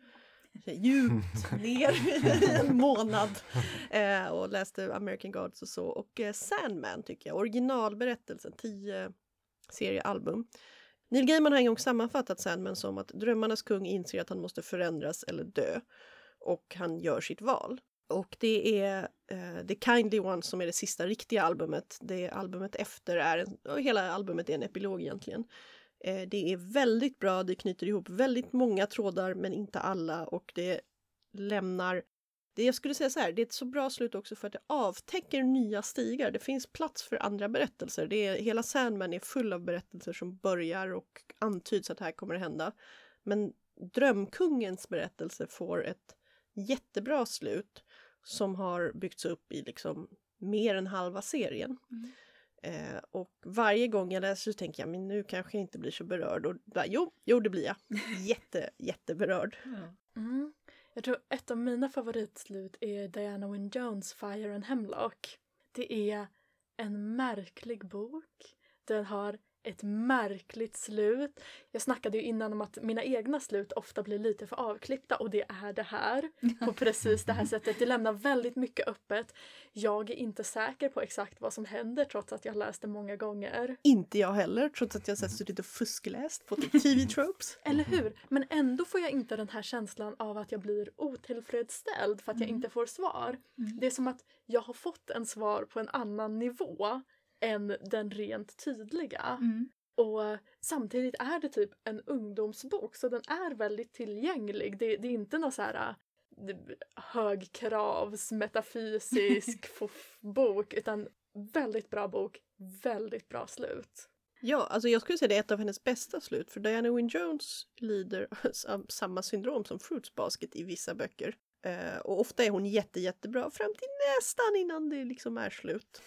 djupt ner i en månad eh, och läste American Gods och så. Och eh, Sandman tycker jag, originalberättelsen, tio seriealbum. Neil Gaiman har en gång sammanfattat Sandman som att drömmarnas kung inser att han måste förändras eller dö och han gör sitt val. Och det är uh, The Kindly One som är det sista riktiga albumet. Det albumet efter är, en, och hela albumet är en epilog egentligen. Uh, det är väldigt bra, det knyter ihop väldigt många trådar men inte alla och det lämnar det jag skulle säga så här, det är ett så bra slut också för att det avtäcker nya stigar. Det finns plats för andra berättelser. Det är, hela Sandman är full av berättelser som börjar och antyds att här kommer det hända. Men Drömkungens berättelse får ett jättebra slut som har byggts upp i liksom mer än halva serien. Mm. Eh, och varje gång jag läser så tänker jag, men nu kanske jag inte blir så berörd. Och bara, jo, jo, det blir jag. Jätte, jätteberörd. Mm. Jag tror ett av mina favoritslut är Diana Wynne Jones Fire and Hemlock. Det är en märklig bok. Den har ett märkligt slut. Jag snackade ju innan om att mina egna slut ofta blir lite för avklippta och det är det här. På precis det här sättet. Det lämnar väldigt mycket öppet. Jag är inte säker på exakt vad som händer trots att jag läst det många gånger. Inte jag heller, trots att jag sett suttit och fuskläst på typ TV-tropes. Eller hur? Men ändå får jag inte den här känslan av att jag blir otillfredsställd för att jag inte får svar. Det är som att jag har fått en svar på en annan nivå än den rent tydliga. Mm. Och samtidigt är det typ en ungdomsbok så den är väldigt tillgänglig. Det, det är inte någon så här äh, högkravs metafysisk fuff- bok utan väldigt bra bok, väldigt bra slut. Ja, alltså jag skulle säga det är ett av hennes bästa slut för Diana Wynne Jones lider av samma syndrom som Fruits Basket i vissa böcker. Eh, och ofta är hon jätte, jättebra fram till nästan innan det liksom är slut.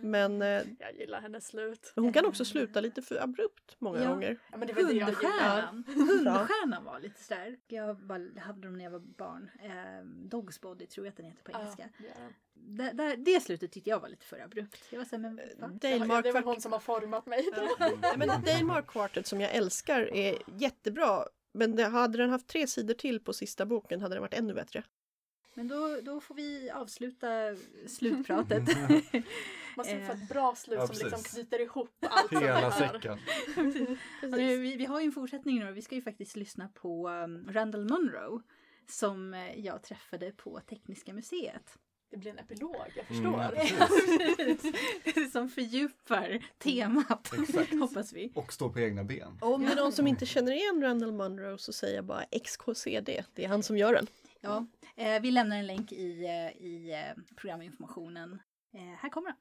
Men eh, Jag gillar hennes slut. hon kan också sluta lite för abrupt många Ja. gånger. Ja, men det var det. Hundstjärnan. Hundstjärnan var lite sådär. Jag bara hade dem när jag var barn. Eh, Dogs Body tror jag att den heter på engelska. Ja, ja. Där, där, det slutet tyckte jag var lite för abrupt. Jag var såhär, men va? Dale det är väl Quart- hon som har format mig. Ja, men Dale Mark Quartet som jag älskar är jättebra. Men det, hade den haft tre sidor till på sista boken hade den varit ännu bättre. Men då, då får vi avsluta slutpratet. Måste Eh, få ett bra slut ja, som liksom knyter ihop allt som Hela här. säcken. Ja, nu, vi, vi har ju en fortsättning nu. Vi ska ju faktiskt lyssna på um, Randall Munro som eh, jag träffade på Tekniska museet. Det blir en epilog, jag Mm, förstår. ja, Precis. som fördjupar temat, Exakt. hoppas vi. Och stå på egna ben. Och om det är någon som inte känner igen Randall Munro så säger jag bara XKCD. Det är han som gör den. Ja, eh, vi lämnar en länk i, eh, i eh, programinformationen. Eh, här kommer den.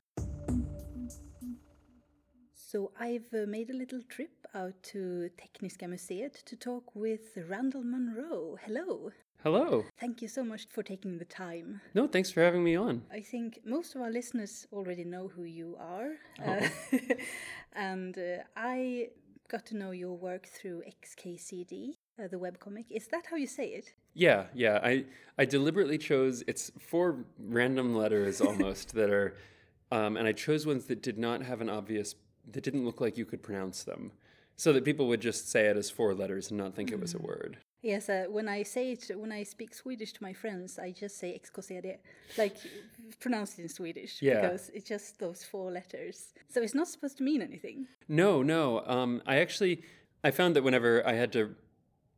So I've made a little trip out to Tekniska museet to talk with Randall Munro. Hello. Hello. Thank you so much for taking the time. No, thanks for having me on. I think most of our listeners already know who you are. Uh, and uh, I got to know your work through XKCD, uh, the webcomic. Is that how you say it? Yeah, yeah. I I deliberately chose it's four random letters almost that are, um, and I chose ones that did not have an obvious that didn't look like you could pronounce them, so that people would just say it as four letters and not think it was a word. Yes, uh, when I say it, when I speak Swedish to my friends, I just say XKCD, like pronounced in Swedish, Yeah. because it's just those four letters. So it's not supposed to mean anything. No, no. Um, I actually I found that whenever I had to,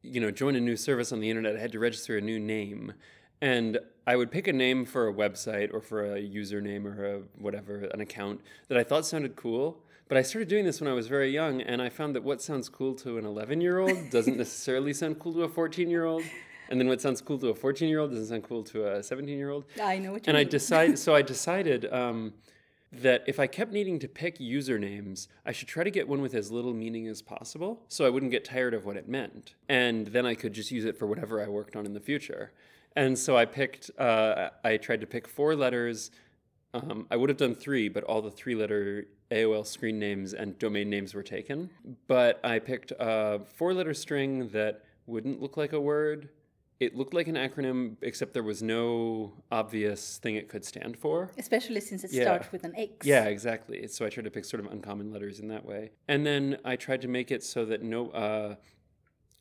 you know, join a new service on the internet, I had to register a new name, and I would pick a name for a website or for a username or a whatever an account that I thought sounded cool. But I started doing this when I was very young, and I found that what sounds cool to an 11 year old doesn't necessarily sound cool to a 14 year old. And then what sounds cool to a 14 year old doesn't sound cool to a 17 year old I know what you and I mean. decided so I decided um, that if I kept needing to pick usernames, I should try to get one with as little meaning as possible, so I wouldn't get tired of what it meant, and then I could just use it for whatever I worked on in the future. And so I picked. Uh, I tried to pick four letters. Um, I would have done three, but all the three-letter AOL screen names and domain names were taken. But I picked a four-letter string that wouldn't look like a word. It looked like an acronym, except there was no obvious thing it could stand for. Especially since it Yeah. starts with an X. Yeah, exactly. So I tried to pick sort of uncommon letters in that way. And then I tried to make it so that no, uh,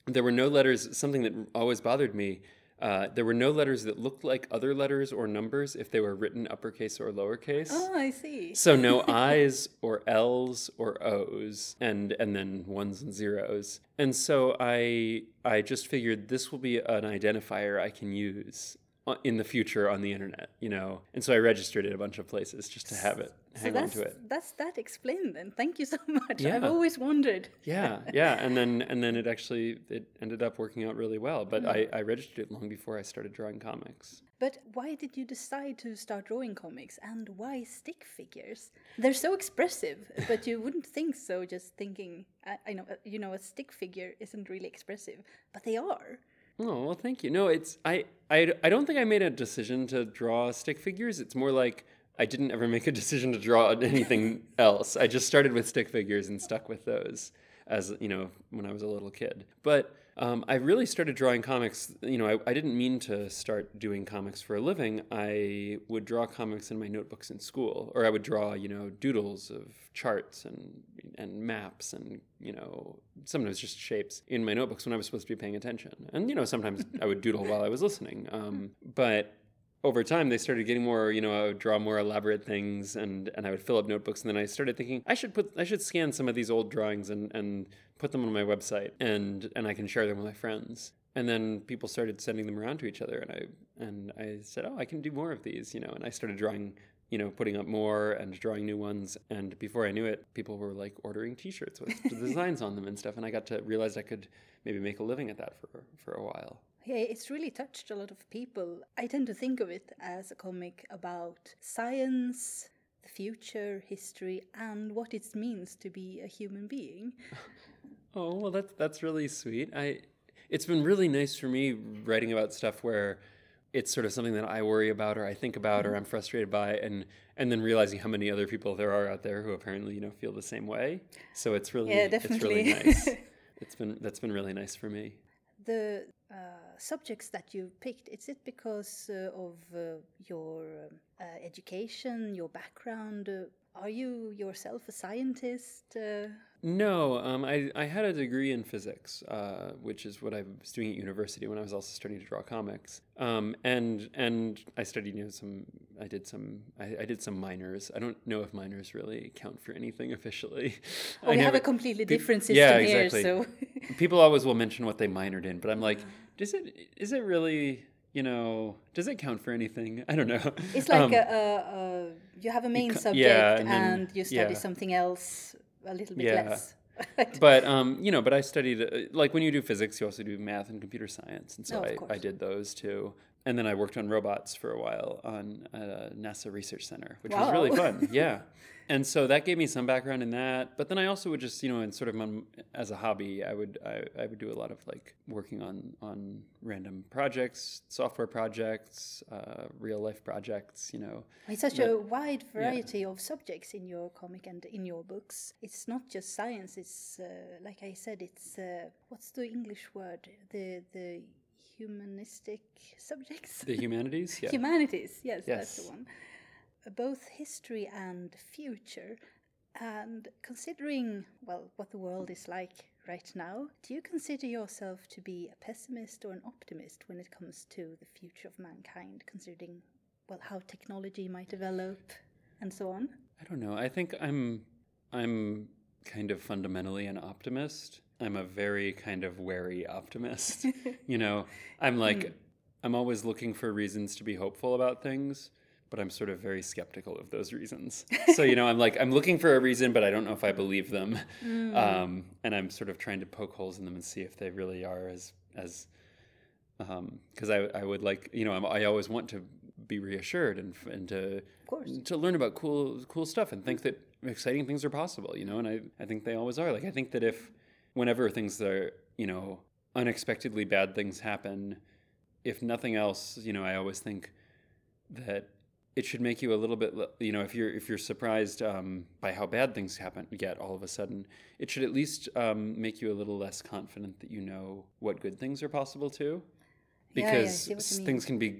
there were no letters, something that always bothered me. Uh, there were no letters that looked like other letters or numbers if they were written uppercase or lowercase. Oh, I see. So no I's or L's or O's and and then ones and zeros. And so I I just figured this will be an identifier I can use Uh, in the future on the internet, you know. And so I registered it a bunch of places just to have it So hang on that's to it. that's that explained then. Thank you so much. Yeah. I've always wondered. Yeah, yeah, and then and then it actually it ended up working out really well. But I, mm. I registered it long before I started drawing comics. But why did you decide to start drawing comics and why stick figures? They're so expressive, but you wouldn't think so just thinking, uh, I, I know, uh, you know, a stick figure isn't really expressive, but they are. Oh well, thank you. No, it's I, I I don't think I made a decision to draw stick figures. It's more like I didn't ever make a decision to draw anything else. I just started with stick figures and stuck with those as you know when I was a little kid. But Um, I really started drawing comics. You know, I, I didn't mean to start doing comics for a living. I would draw comics in my notebooks in school, or I would draw, you know, doodles of charts and and maps and you know sometimes just shapes in my notebooks when I was supposed to be paying attention. And you know, sometimes I would doodle while I was listening. Um, but over time they started getting more you know i would draw more elaborate things and and i would fill up notebooks. And then i started thinking i should put i should scan some of these old drawings and and put them on my website and and i can share them with my friends. And then people started sending them around to each other. And i and i said oh i can do more of these you know and i started drawing you know putting up more and drawing new ones. And before i knew it people were like ordering t-shirts with the designs on them and stuff. And i got to realize i could maybe make a living at that for for a while Yeah, it's really touched a lot of people. I tend to think of it as a comic about science, the future, history, and what it means to be a human being. Oh well, that's that's really sweet. I it's been really nice for me writing about stuff where it's sort of something that I worry about or I think about or I'm frustrated by, and and then realizing how many other people there are out there who apparently you know feel the same way. So it's really Yeah, definitely. it's really nice. it's been that's been really nice for me. The uh, subjects that you picked, is it because uh, of uh, your uh, education, your background? Uh, are you yourself a scientist? Uh, No, um, I, I had a degree in physics, uh, which is what I was doing at university when I was also starting to draw comics. Um, and and I studied, you know, some. I did some. I, I did some minors. I don't know if minors really count for anything officially. I we have a completely different system yeah, here, exactly. so People always will mention what they minored in, but I'm like, does it? Is it really? You know, does it count for anything? I don't know. it's like Um, a, a, a, you have a main subject yeah, and, and then- you study yeah. something else a little bit Yeah. less. but um, you know, but I studied uh, like when you do physics, you also do math and computer science, and so Oh, of I, I did those too. And then I worked on robots for a while on uh, NASA Research Center, which was really fun. Yeah, and so that gave me some background in that. But then I also would just, you know, in sort of my, as a hobby, I would I, I would do a lot of like working on on random projects, software projects, uh, real life projects. You know, It's such But- a wide variety of subjects in your comic and in your books. It's not just science. It's uh, like I said. It's uh, what's the English word? The the humanistic subjects. the humanities. Yeah. Humanities. Yes, that's Yes. the one. Both history and future. And considering well what the world is like right now, do you consider yourself to be a pessimist or an optimist when it comes to the future of mankind, considering well how technology might develop and so on? I don't know. I think I'm I'm kind of fundamentally an optimist. I'm a very kind of wary optimist. you know, I'm like hmm. I'm always looking for reasons to be hopeful about things, but I'm sort of very skeptical of those reasons. so, you know, I'm like I'm looking for a reason, but I don't know if I believe them. Hmm. Um, and I'm sort of trying to poke holes in them and see if they really are as as um, because I, I would like you know I'm, I always want to be reassured and and to to learn about cool cool stuff and think that exciting things are possible you know and I, I think they always are like I think that if whenever things are you know unexpectedly bad things happen if nothing else you know I always think that it should make you a little bit you know if you're if you're surprised um, by how bad things happen get all of a sudden it should at least um, make you a little less confident that you know what good things are possible too Yeah, yeah, because see what you s- mean. things can be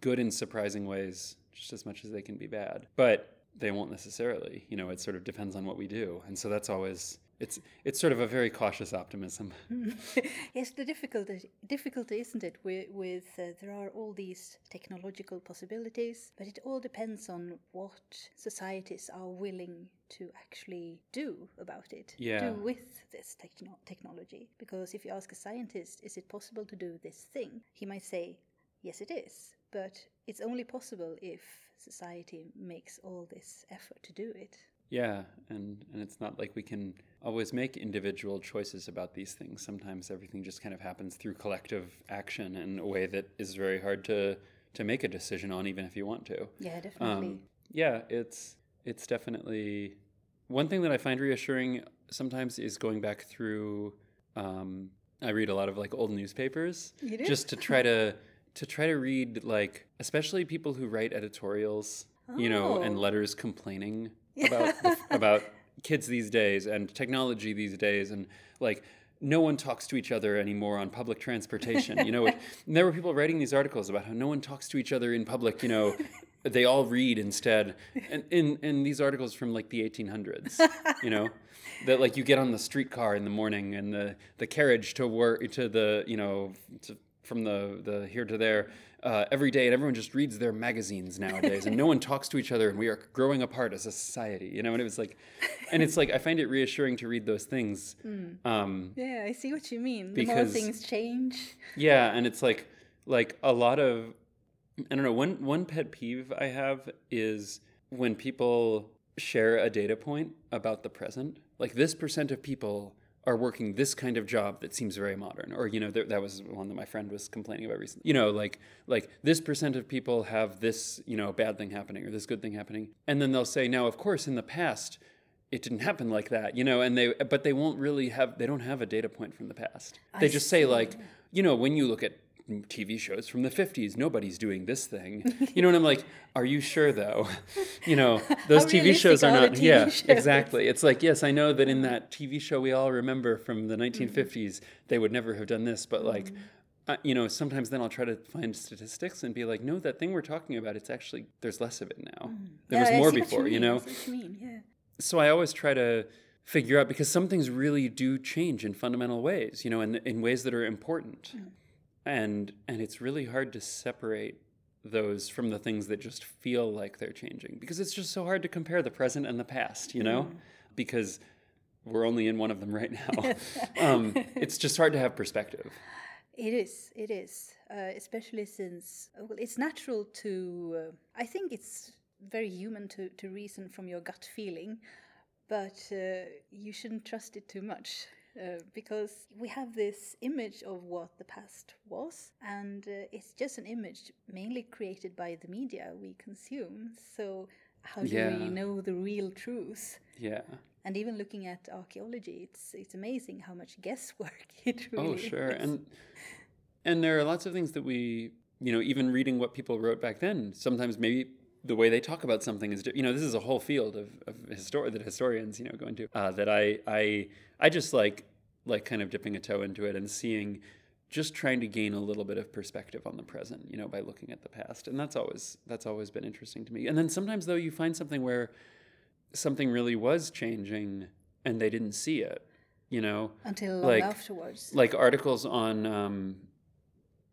good in surprising ways just as much as they can be bad but they won't necessarily you know it sort of depends on what we do and so that's always it's it's sort of a very cautious optimism yes, the difficulty difficulty isn't it with, with uh, there are all these technological possibilities, but it all depends on what societies are willing to actually do about it. Yeah. Do with this techno- technology. Because if you ask a scientist, is it possible to do this thing? He might say, yes, it is, but it's only possible if society makes all this effort to do it. Yeah, and and it's not like we can always make individual choices about these things. Sometimes everything just kind of happens through collective action in a way that is very hard to to make a decision on, even if you want to. Yeah, definitely. Um, yeah, it's it's definitely one thing that I find reassuring sometimes is going back through. Um, I read a lot of like old newspapers just to try to to try to read like especially people who write editorials, you know, and Oh. letters complaining about about kids these days and technology these days and like no one talks to each other anymore on public transportation. You know, and there were people writing these articles about how no one talks to each other in public. You know, they all read instead. And in in these articles from like the 1800s, you know, that like you get on the streetcar in the morning and the the carriage to work to the you know to, from the the here to there. Uh, every day, and everyone just reads their magazines nowadays, and no one talks to each other, and we are growing apart as a society, you know. And it was like, and it's like I find it reassuring to read those things, um, Yeah, I see what you mean. The more Because- things change. yeah, and it's like like a lot of I don't know, one one pet peeve I have is when people share a data point about the present. Like this percent of people are working this kind of job that seems very modern or you know there, that was one that my friend was complaining about recently you know like like this percent of people have this you know bad thing happening or this good thing happening. And then they'll say now of course in the past it didn't happen like that you know and they but they won't really have they don't have a data point from the past. They just say like you know when you look at TV shows from the 50s nobody's doing this thing. You know and I'm like are you sure though? You know those TV shows are not TV yeah shows? exactly. It's like yes I know that in that TV show we all remember from the 1950s they would never have done this but like uh, you know sometimes then I'll try to find statistics and be like no that thing we're talking about it's actually there's less of it now. There Yeah, was more before you mean, know? you yeah. so I always try to figure out because some things really do change in fundamental ways, you know, in in ways that are important, and and it's really hard to separate those from the things that just feel like they're changing because it's just so hard to compare the present and the past, you know, because we're only in one of them right now. um, it's just hard to have perspective. It is, it is. Uh, especially since, uh, well, it's natural to, uh, I think it's very human to, to reason from your gut feeling, but uh, you shouldn't trust it too much. Uh, because we have this image of what the past was, and uh, it's just an image mainly created by the media we consume. So, how do Yeah. we know the real truth? Yeah. And even looking at archaeology, it's it's amazing how much guesswork it really Oh, sure. is. And and there are lots of things that we, you know, even reading what people wrote back then, sometimes maybe the way they talk about something is, you know, this is a whole field of, of histor- that historians, you know, go into uh, that I, I, I just like, like kind of dipping a toe into it and seeing, just trying to gain a little bit of perspective on the present, you know, by looking at the past. And that's always, that's always been interesting to me. And then sometimes though you find something where something really was changing and they didn't see it, you know, until like- afterwards. like articles on um,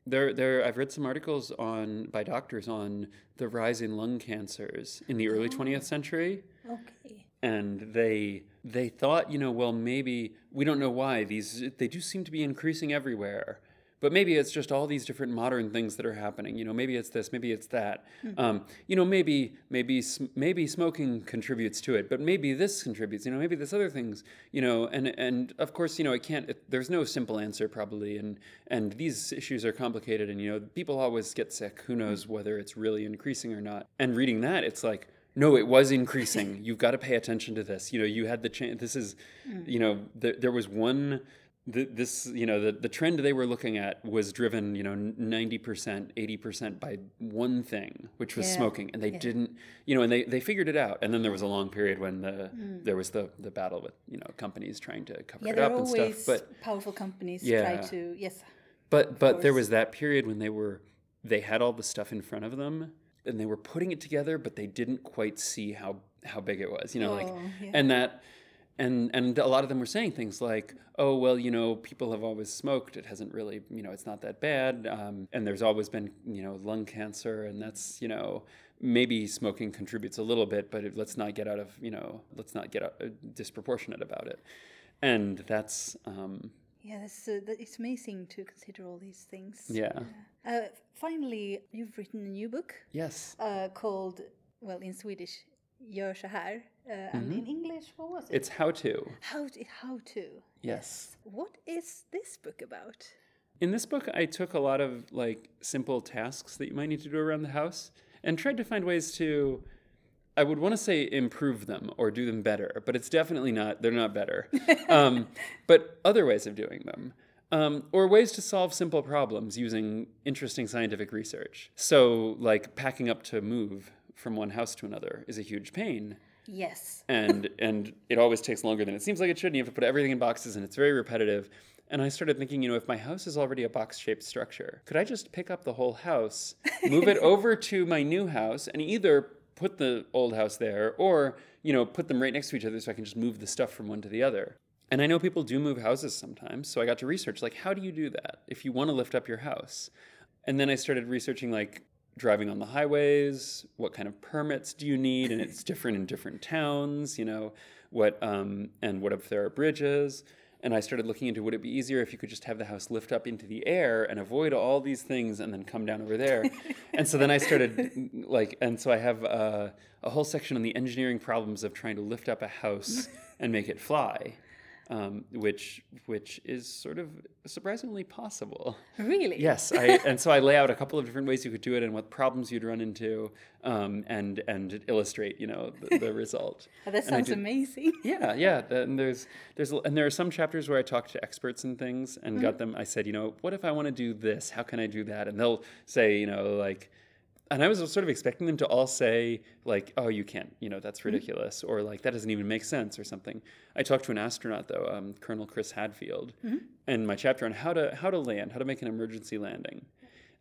there there I've read some articles on by doctors on the rise in lung cancers in the early ah. 20th century. Okay. and they they thought you know well maybe we don't know why these they do seem to be increasing everywhere but maybe it's just all these different modern things that are happening you know maybe it's this maybe it's that hmm. um, you know maybe maybe maybe smoking contributes to it but maybe this contributes you know maybe this other things you know and and of course you know it can't it, there's no simple answer probably and and these issues are complicated and you know people always get sick who hmm. knows whether it's really increasing or not and reading that it's like no, it was increasing. You've got to pay attention to this. You know, you had the chance. This is, hmm. you know, th- there was one. Th- this, you know, the the trend they were looking at was driven, you know, ninety percent, eighty percent by one thing, which was Yeah, smoking, and they yeah. didn't, you know, and they they figured it out. And then there was a long period when the hmm. there was the the battle with you know companies trying to cover Yeah, it up and stuff. But powerful companies Yeah. try to yes. but but there was that period when they were they had all the stuff in front of them and they were putting it together, but they didn't quite see how how big it was. You know, like Oh, yeah. and that and and a lot of them were saying things like, "Oh well, you know, people have always smoked. It hasn't really, you know, it's not that bad. Um, and there's always been, you know, lung cancer, and that's, you know." Maybe smoking contributes a little bit, but it, let's not get out of you know let's not get out, uh, disproportionate about it, and that's um, Yeah, that's, uh, it's amazing to consider all these things. yeah Uh, finally, you've written a new book yes uh, called, well, in Swedish, Gör så här. Uh, And in English, what was it? Mm-hmm. it's how to how to, how to. Yes. What is this book about? In this book, I took a lot of like simple tasks that you might need to do around the house and tried to find ways to, I would want to say improve them or do them better, but it's definitely not, they're not better. um, but other ways of doing them. Um, or ways to solve simple problems using interesting scientific research. So, like packing up to move from one house to another is a huge pain Yes. and and it always takes longer than it seems like it should. And you have to put everything in boxes, and it's very repetitive. And I started thinking, you know, if my house is already a box shaped structure, could I just pick up the whole house, move it over to my new house, and either put the old house there or, you know, put them right next to each other so I can just move the stuff from one to the other? And I know people do move houses sometimes, so I got to research like, how do you do that if you want to lift up your house? And then I started researching like driving on the highways, what kind of permits do you need, and it's different in different towns, you know, what um, and what if there are bridges. And I started looking into would it be easier if you could just have the house lift up into the air and avoid all these things and then come down over there. and so then I started like, and so I have uh, a whole section on the engineering problems of trying to lift up a house and make it fly um, which which is sort of surprisingly possible. Really? Yes, I, and so I lay out a couple of different ways you could do it and what problems you'd run into, um, and and illustrate you know the, the result. Oh, that sounds amazing. Yeah, yeah. And there's there's and there are some chapters where I talked to experts and things and got them. I said, you know, what if I want to do this? How can I do that? And they'll say, you know, like. And I was sort of expecting them to all say, like, oh, you can't, you know, that's ridiculous, or like, that doesn't even make sense, or something. I talked to an astronaut, though, um, Colonel Chris Hadfield, in my chapter on how to how to land, how to make an emergency landing.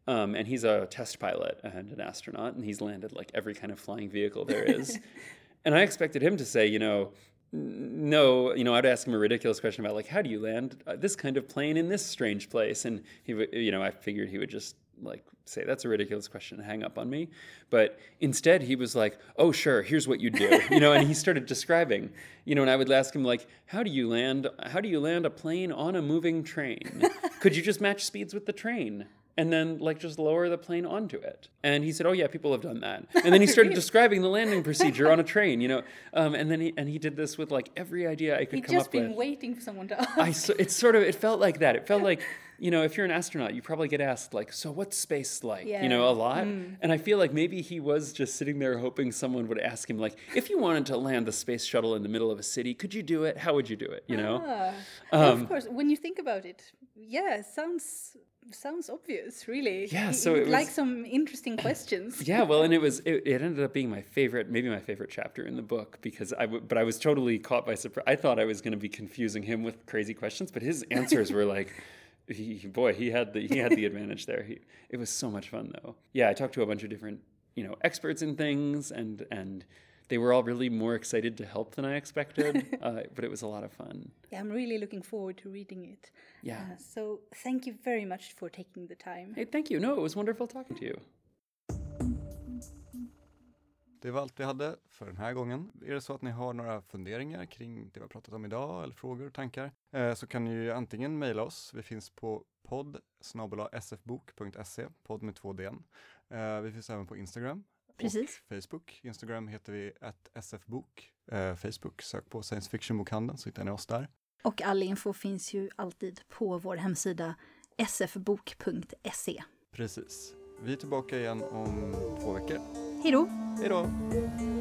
Um, and he's a test pilot and an astronaut, and he's landed like every kind of flying vehicle there is. and I expected him to say, you know, "N- no, you know, I'd ask him a ridiculous question about like, how do you land uh, this kind of plane in this strange place? And he, would, you know, I figured he would just like say that's a ridiculous question hang up on me. But instead, he was like, oh sure, here's what you do, you know, and he started describing, you know, and I would ask him like, how do you land? How do you land a plane on a moving train? Could you just match speeds with the train? And then like just lower the plane onto it. And he said, "Oh yeah, people have done that." And then he started describing the landing procedure on a train, you know. Um, and then he and he did this with like every idea I could He'd come just been waiting for someone to ask. I so, it's sort of it felt like that. It felt like you know if you're an astronaut, you probably get asked like, "So what's space like?" You know, a Yeah. lot. And I feel like maybe he was just sitting there hoping someone would ask him like, "If you wanted to land the space shuttle in the middle of a city, could you do it? How would you do it?" You know. Ah, Um, of course, when you think about it, yeah, it sounds sounds obvious, really. Yeah, so it would like some interesting questions. yeah well and it was it, it ended up being my favorite maybe my favorite chapter in the book because i w- but i was totally caught by surprise i thought i was going to be confusing him with crazy questions but his answers were like he, boy he had the he had the advantage there he, it was so much fun though yeah i talked to a bunch of different you know experts in things and and they were all really more excited to help than i expected uh, but it was a lot of fun Yeah, I'm really looking forward to reading it. yeah Uh, so thank you very much for taking the time. hey thank you no it was wonderful talking to you Det var allt vi hade för den här gången. Är det så att ni har några funderingar kring det vi har pratat om idag eller frågor och tankar eh, så kan ni ju antingen mejla oss. Vi finns på podd sfbok.se, podd med två d eh, Vi finns även på Instagram Precis. och Facebook. Instagram heter vi att sfbok. Eh, Facebook, sök på science fiction-bokhandeln så hittar ni oss där. Och all info finns ju alltid på vår hemsida sfbok.se. Precis. Vi är tillbaka igen om två veckor. Hej då! Hej då!